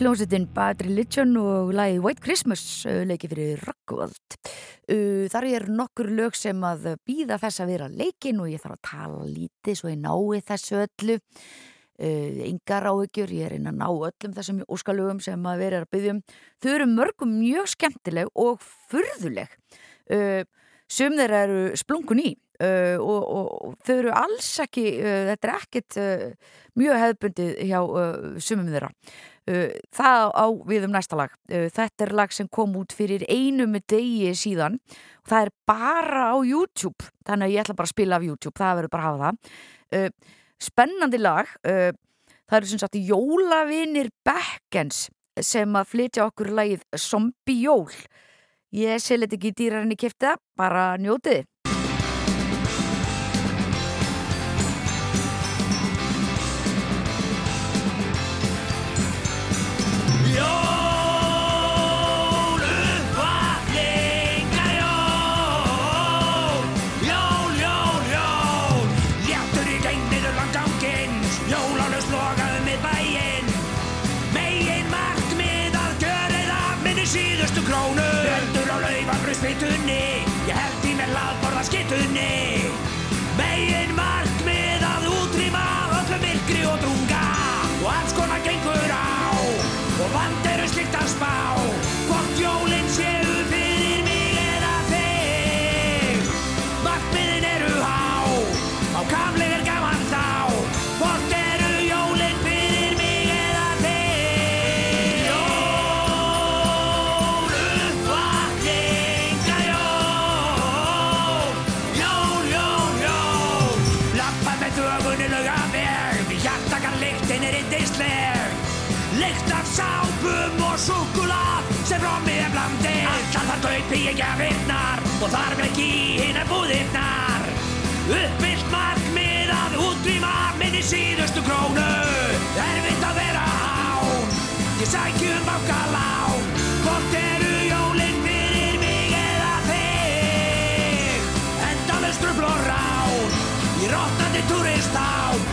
Hljómsveitin Bad Religion og lagið White Christmas uh, leikið fyrir Rockwold. Uh, þar er nokkur lög sem að býða þess að vera leikin og ég þarf að tala lítið svo ég nái þessu öllu. Uh, engar áhyggjur, ég er inn að ná öllum þessum óskalögum sem að vera að byggjum. Þau eru mörgum mjög skemmtileg og furðuleg. Uh, sum þeirra eru splungun í uh, og, og, þau eru alls ekki, uh, þetta er ekkit uh, mjög hefðbundið hjá uh, sumum þeirra. Það á við um næsta lag. Þetta er lag sem kom út fyrir einum degi síðan og það er bara á YouTube, þannig að ég ætla bara að spila af YouTube, það verður bara að hafa það. Spennandi lag, það eru sem sagt jólavinir Beckens sem að flytja okkur lagið Zombie Jól. Ég sé liti ekki dýrar en ég kefti það, bara njótið. Kaupi ég gjafirnar og þar með ekki hinnar búðirnar. Uppfyllt markmið að útrýma minni síðustu krónu. Erfitt að vera hán, ég sækjum bankalán. Hvort eru jólinn fyrir mig eða þig? Endalust rufl og rán, í rótnandi turistán Þetta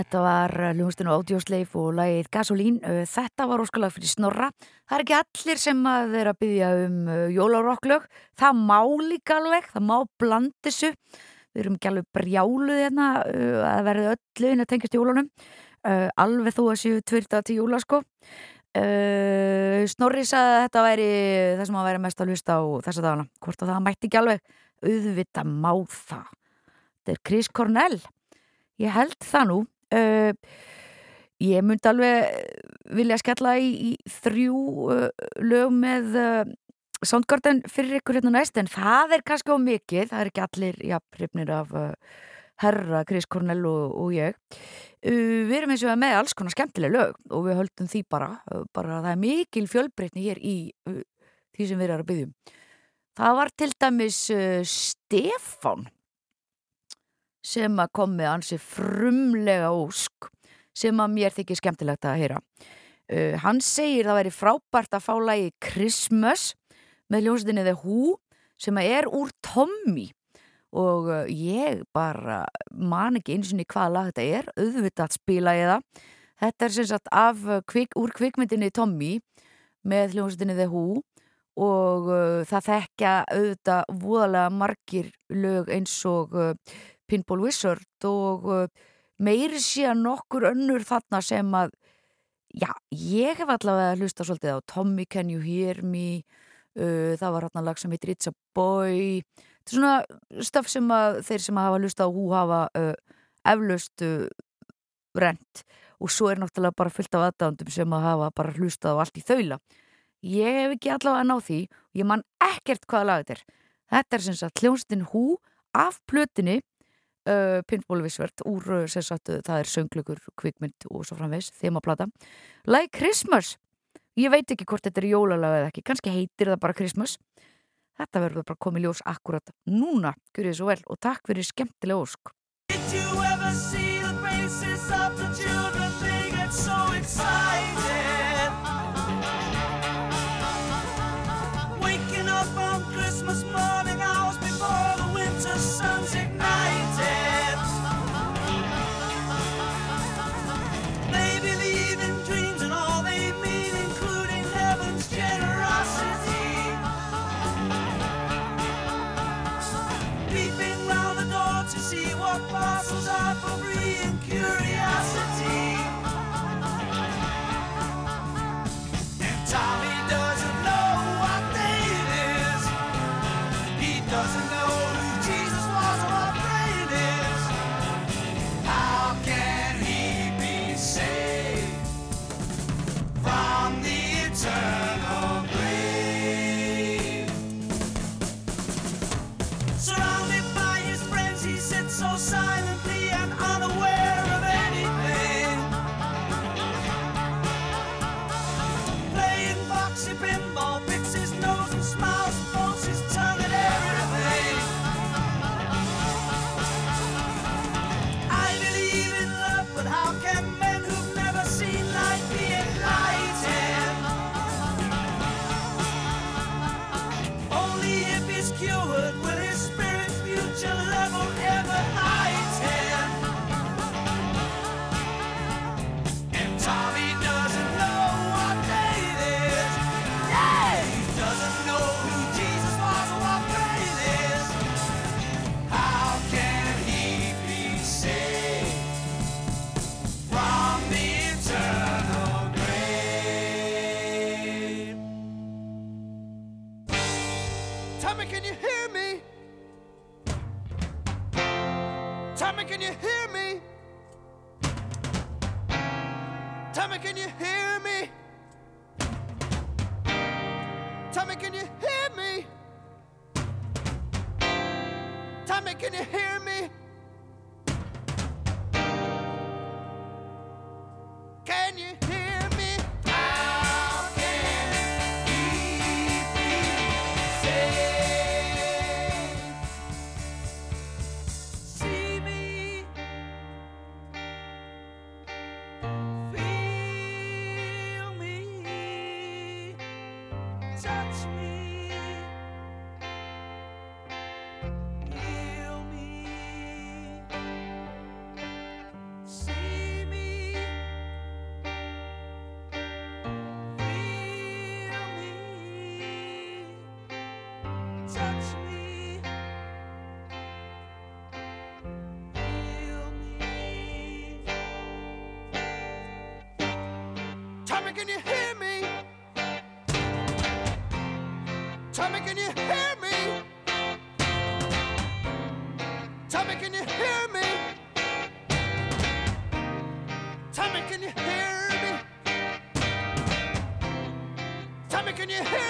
Þetta var hljóðustinu Ódjósleif og lagið Gasolín. Uh, Þetta var óskalag fyrir snorra. Það er ekki allir sem að þeirra byggja um uh, jólarokklög. Það má líka alveg, það má blandissu. Við erum ekki alveg brjáluð hérna að verði öllu inn að tengjast jólunum. Alveg þó að séu tvirta til jóla sko. Snorri sagði að þetta væri það sem að væri mest að hlusta á þessa dagana. Hvort að það mætti ekki alveg auðvita má það. Þetta er Chris Cornell. Ég held það nú. Uh, ég myndi alveg vilja skella í, í þrjú uh, lög með uh, Soundgarden fyrir ykkur hérna næst en það er kannski á mikið, það er ekki allir jafnrifnir af uh, herra Chris Cornell og, og ég. Við erum eins og með alls konar skemmtileg lög og við höldum því bara, bara það er mikil fjölbreytni hér í því sem við erum að byggjum það var til dæmis Stefán sem að kom með ansi frumlega ósk sem að mér þykir skemmtilegt að heyra. Uh, hann segir það væri frábært að fá lagi Christmas með hljómsveitinni The Who sem að er úr Tommy og uh, ég bara man ekki eins og hvaða lag þetta er, auðvitað spila ég það. Þetta er sem sagt af, kvik, úr kvikmyndinni Tommy með hljómsveitinni The Who og uh, það þekkja auðvitað voðalega margir lög eins og uh, Pinball Wizard og uh, meiri síðan nokkur önnur þarna sem að já, ég hef allavega hlusta svolítið á Tommy Can You Hear Me uh, það var hérna lag sem heitir It's a Boy. Þetta er svona stöf sem að þeir sem að hafa hlusta á hú hafa uh, eflaust uh, rent og svo er náttúrulega bara fullt af aðdándum sem að hafa bara hlusta á allt í þaula. Ég hef ekki allavega ná því ég man ekkert hvaða lag þetta er. Þetta er sem sagt hljónstin hú af plötinni uh, Pinball Wizard úr uh, sem sagt uh, það er sönglugur, kvikmynd og svo framvegs þemaplata. Like Christmas. Ég veit ekki hvort þetta er jólalag eða ekki kannski heitir það bara Christmas. Þetta verður bara komið ljós akkurat núna, gjur ég svo vel og takk fyrir skemmtilega ósk. Did you ever see the faces of the children? They get so excited. See Tommy, can you hear me? Tommy, can you hear me? Tommy, can you hear me? Tommy, can you hear me? Tommy, can you hear me?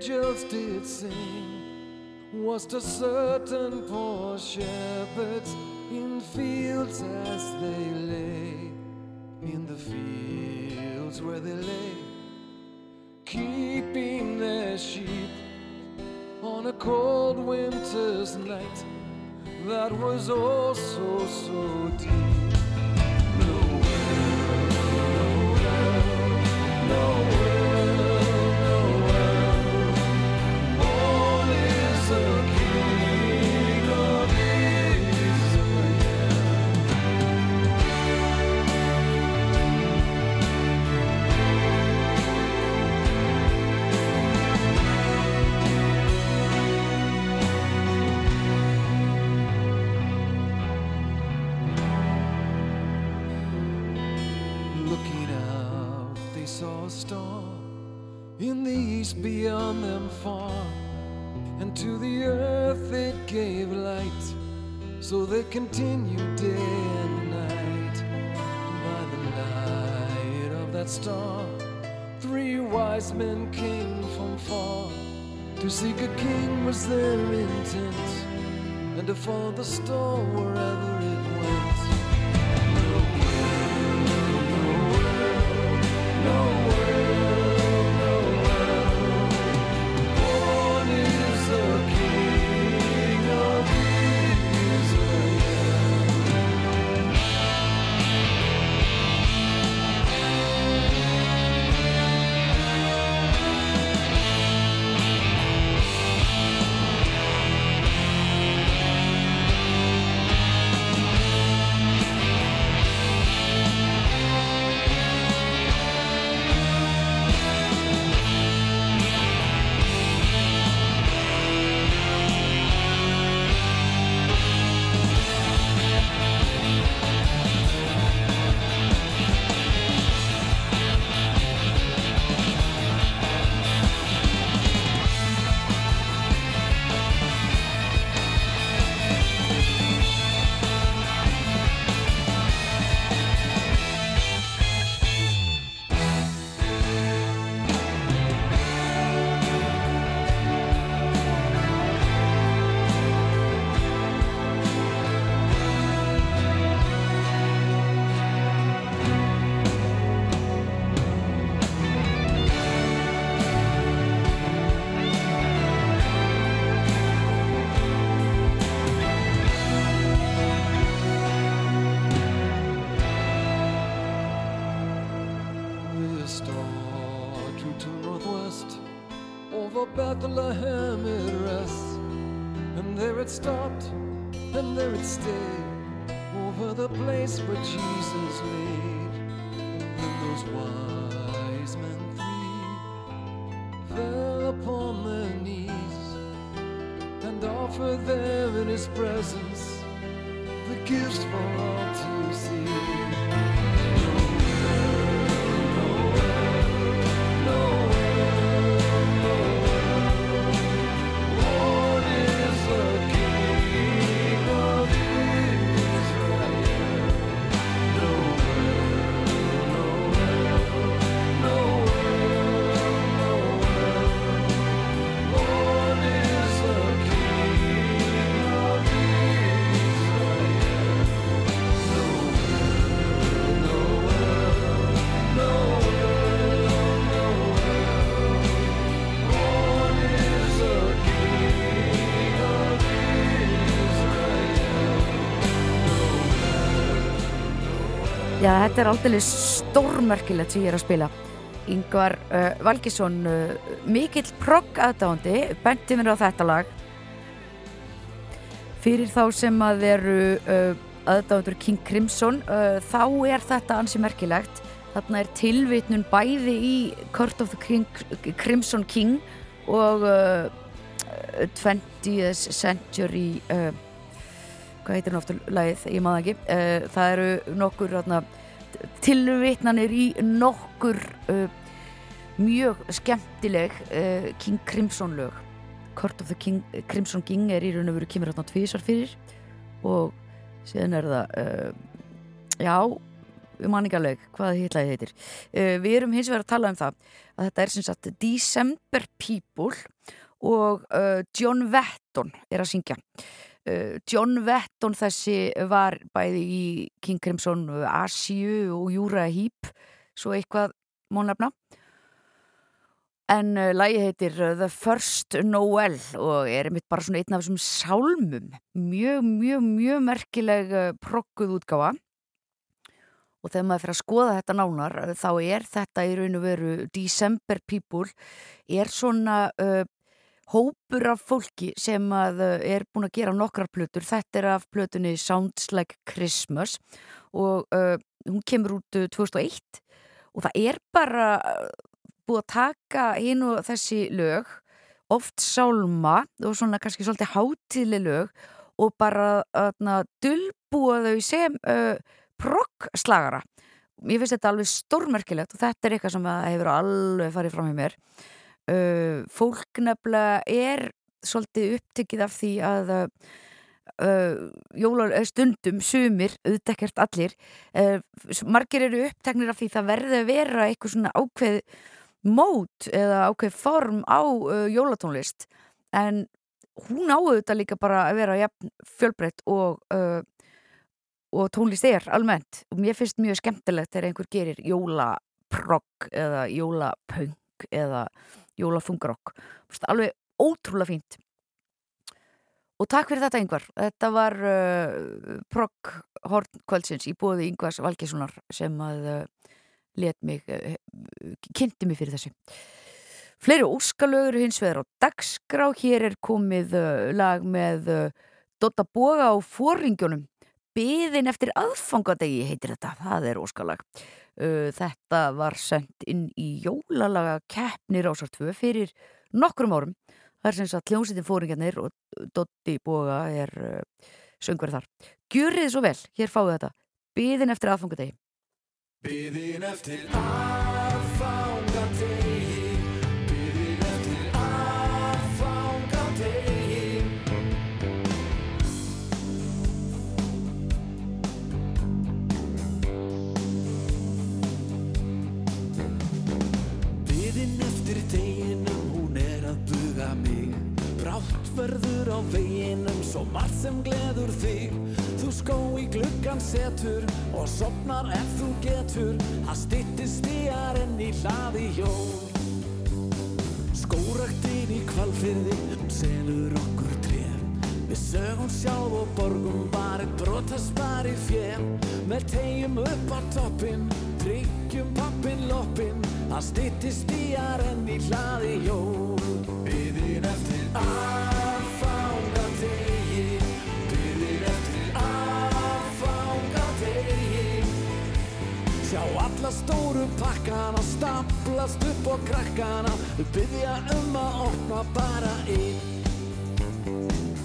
Angels did sing was to certain poor shepherds in fields as they lay, in the fields where they lay, keeping their sheep on a cold winter's night that was oh so so deep. Continued day and night by the light of that star. Three wise men came from far to seek a king was their intent, and to follow the star Bethlehem it rests, and there it stopped, and there it stayed, over the place where Jesus laid. Then those wise men three fell upon their knees and offered them in His presence the gifts for all þetta er aldrei stórmerkilegt sem ég er að spila. Yngvar uh, Valgisson, uh, mikill progg aðdáandi, benti mér á þetta lag. Fyrir þá sem að eru uh, aðdáandur King Crimson, uh, þá er þetta ansi merkilegt. Þarna er tilvitnun bæði í Court of the King, Crimson King og uh, 20th Century uh, hvað heitir ofta lagið, ég maður ekki uh, það eru nokkur þarna, tilvitnanir í nokkur uh, mjög skemmtileg uh, King Crimson lög. Court of the King, Crimson King er í raun og veru kemur þarna tvísar fyrir og síðan er það uh, já, alveg hvað hittlaðið heitir. Uh, við erum hins vegar að tala um það að þetta er sem sagt December People og uh, John Wetton er að syngja John Wetton þessi var bæði í King Crimson uh, Asju og Júra Heap svo eitthvað mónafna en uh, lagi heitir uh, The First Noel og er einmitt bara svona einn af þessum sálmum. Mjög, mjög, mjög merkileg progguð útgáfa. Og þegar maður fyrir að skoða þetta nánar þá er þetta í raun og veru December People er svona uh, hópur af fólki sem að uh, er búin að gera nokkrar plötur. Þetta er af plötunni Sounds Like Christmas og uh, hún kemur út uh, 2001 og það er bara búið að taka hinn og þessi lög, oft sálma og svona kannski svolítið hátíðli lög og bara uh, dulbúa þau sem uh, progg-slagara. Ég finnst þetta alveg stórmerkilegt og þetta er eitthvað sem hefur alveg farið fram í mér uh, fólk nefnilega er svolítið upptekið af því að uh, jóla, stundum sumir, auðvitaðkert allir margir eru uppteknir af því það verði að vera eitthvað svona ákveð mót eða ákveð form á jólatónlist. En hún áauðvitað líka bara að vera jafn fjölbreytt og uh, og tónlist er almennt. Og mér finnst mjög skemmtilegt þegar einhver gerir jólaprogg eða jólapunk eða jólafungarokk alveg ótrúlega fínt. Og takk fyrir þetta yngvar þetta var uh, progg horn kvöldsins í bóði yngvars Valgessonar sem að uh, let mig uh, kynnti mig fyrir þessu. Fleiri óskalögur hins vegar á dagskrá. Hér er komið lag með Dotta Boga á fóringjónum Biðin eftir aðfangadegi heitir þetta, það er óskalag. Uh, þetta var sendt inn í jólalaga keppnir ásartvö fyrir nokkrum árum. Það er sem sagt hljómsýttin fóringarnir og Dotti Boga er uh, söngverð þar. Gjörið svo vel, hér fáið þetta. Biðin eftir aðfangadegi. Biðin eftir aðfangadegi verður á veginum svo margt sem gleður þig. Þú skó í gluggan setur og sopnar ef þú getur. Það stittist í aðrenn í hlaði hjól. Skóraktinn í kvalfyrði selur okkur tref Við sögum sjáð og borgum bara brotast bara í fjem Með tegjum upp á toppin, tryggjum pappin loppin Það stittist í aðrenn í hlaði hjól. Biðin eftir að alla stóru pakkana Stamplast upp á krakkana. Byggja um að opna bara einn.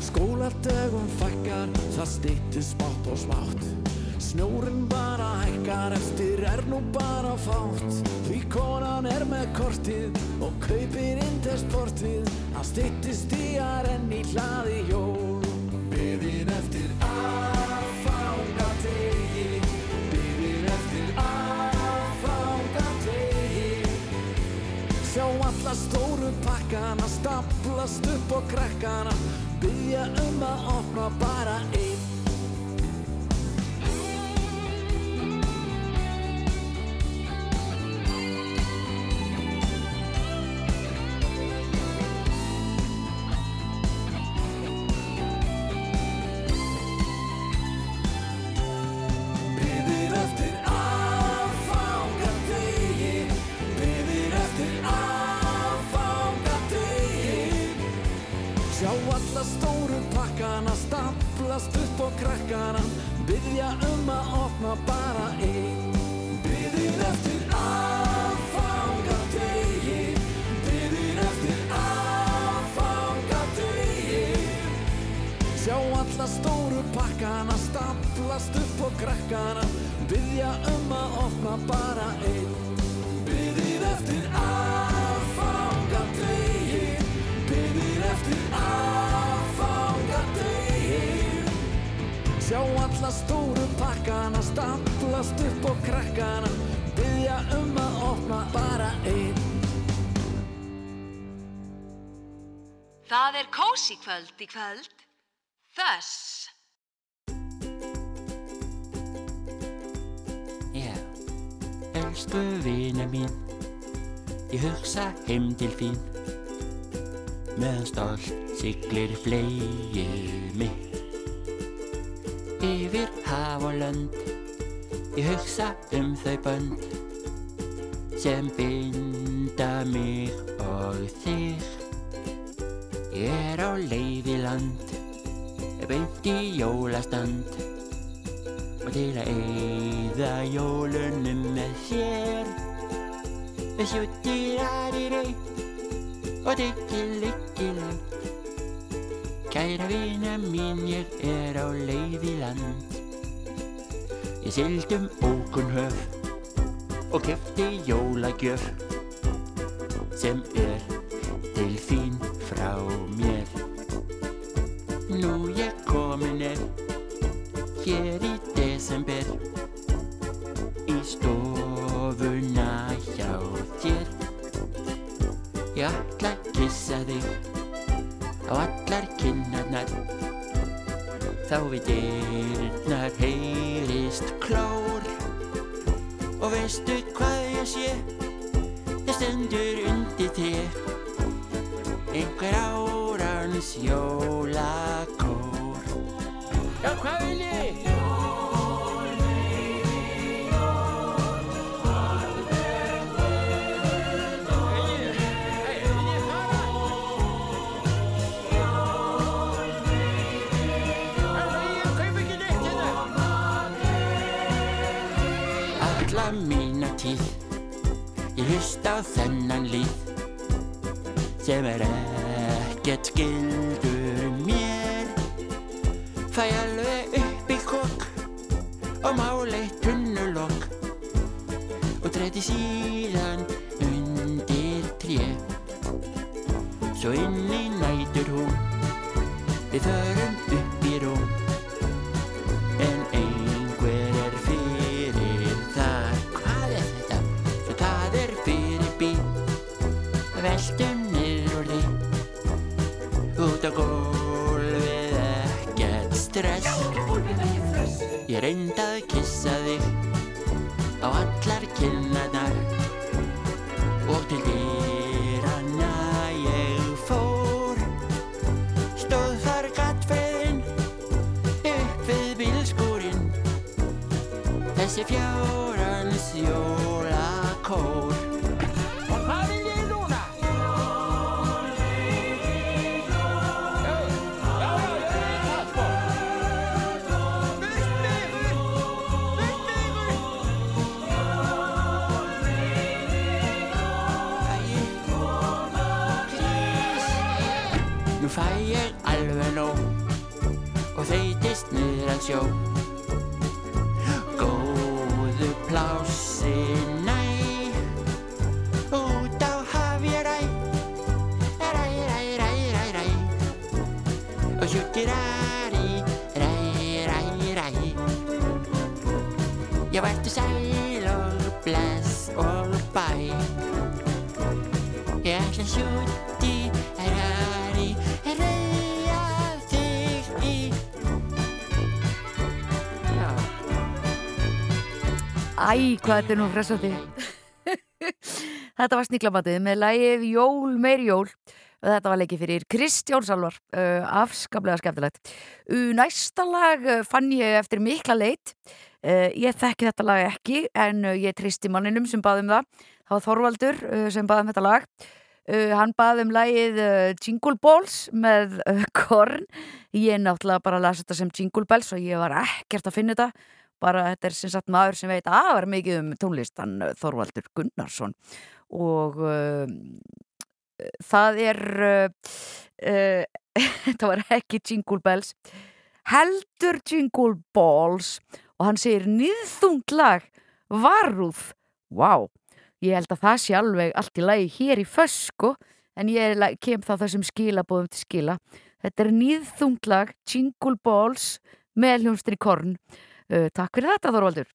Skóladögum fækkar Það stýttir smátt og smátt. Snjórin bara hækkar Eftir er nú bara fátt. Því konan er með kortið Og kaupir inn til sportið Það stýttist í að renni hlaði jól Byggðin eftir að alla stóru pakkana staplast upp á krakkana byggja um að ofna bara einn kvöld í kvöld, þess. Já, yeah. elstu vina mín, ég hugsa heim til þín. fæ ég alveg nóg og þeytist niður að sjó. Æ, hvað þetta er nú fressandi. *laughs* Þetta var sníklamatið með lagið Jól meir jól. Þetta var leikið fyrir Kristján Salvar uh, afskaplega skemmtilegt. Uh, Næsta lag uh, fann ég eftir mikla leit. Ég þekki þetta lag ekki en ég tristi manninum sem baði um það. Það var Þorvaldur sem baði um þetta lag. Hann baði um lagið uh, Jingle Balls með Korn. Ég náttúrulega bara las þetta sem Jingle Bells og ég var ekkert að finna þetta bara þetta er sem sagt maður sem veit afar mikið um tónlist, hann uh, Þorvaldur Gunnarsson. Og uh, það er uh, uh, *laughs* þetta var ekki Jingle Bells heldur Jingle Balls. Og hann segir nýðþungt lag varúð, wow ég held að það sé alveg allt í lagi hér í fösku en ég kem þá þessum skilabóðum til skila. Þetta er nýðþungt lag Jingle Balls með hljómsdri Korn takk fyrir þetta Þorvaldur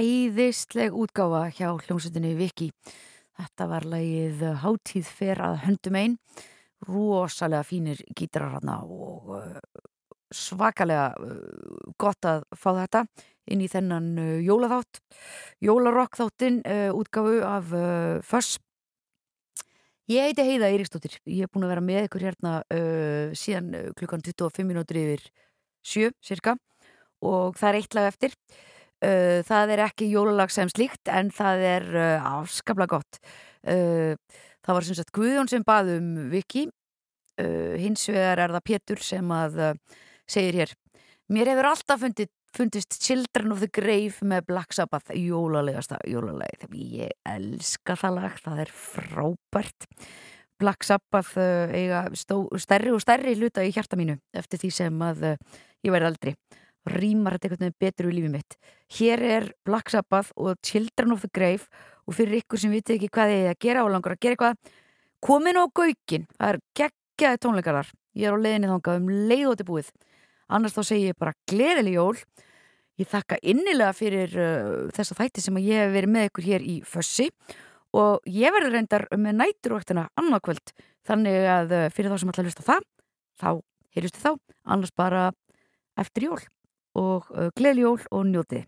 Æðisleg útgáfa hjá hljómsveitinni Viki. Þetta var lagið Hátíð fer að höndum einn. Rosalega fínir gítarar hana og uh, svakalega uh, gott að fá þetta inn í þennan jólaþátt. Jólarokk þáttinn uh, útgáfu af Föss. Ég heiti Heiða Eiríksdóttir. Ég er búin að vera með ykkur hérna uh, síðan klukkan 25 minútur yfir 7 cirka og það er eitt lag eftir. Uh, það er ekki jólalag sem slíkt en það er uh, afskaplega gott. Uh, það var sem sagt Guðjón sem bað um Viki. Hins vegar er það Pétur sem að segir hér Mér hefur alltaf fundið, fundist Children of the Grave með Black Sabbath jólalegasta jólalagið. Ég elska það lag, það er frábært. Black Sabbath eiga stó, stærri og stærri hluta í hjarta mínu eftir því sem að ég verði aldrei. Rýmar þetta einhvern veginn betur í lífið mitt. Hér er Black Sabbath og Children of the Grave og fyrir ykkur sem vitið ekki hvað þið er að gera og langar að gera eitthvað, komin á gaukin. Það er geggjaði tónleikarar. Ég er á leiðinni þangað um leið og til búið annars þá segi ég bara gleðileg jól ég þakka innilega fyrir uh, þessa þætti sem ég hef verið með ykkur hér í Fössi og ég verður reyndar með næturvöktina annarkvöld þannig að uh, fyrir þá sem að hlusta það þá heyristu þá, annars bara eftir jól og uh, gleðileg jól og njótið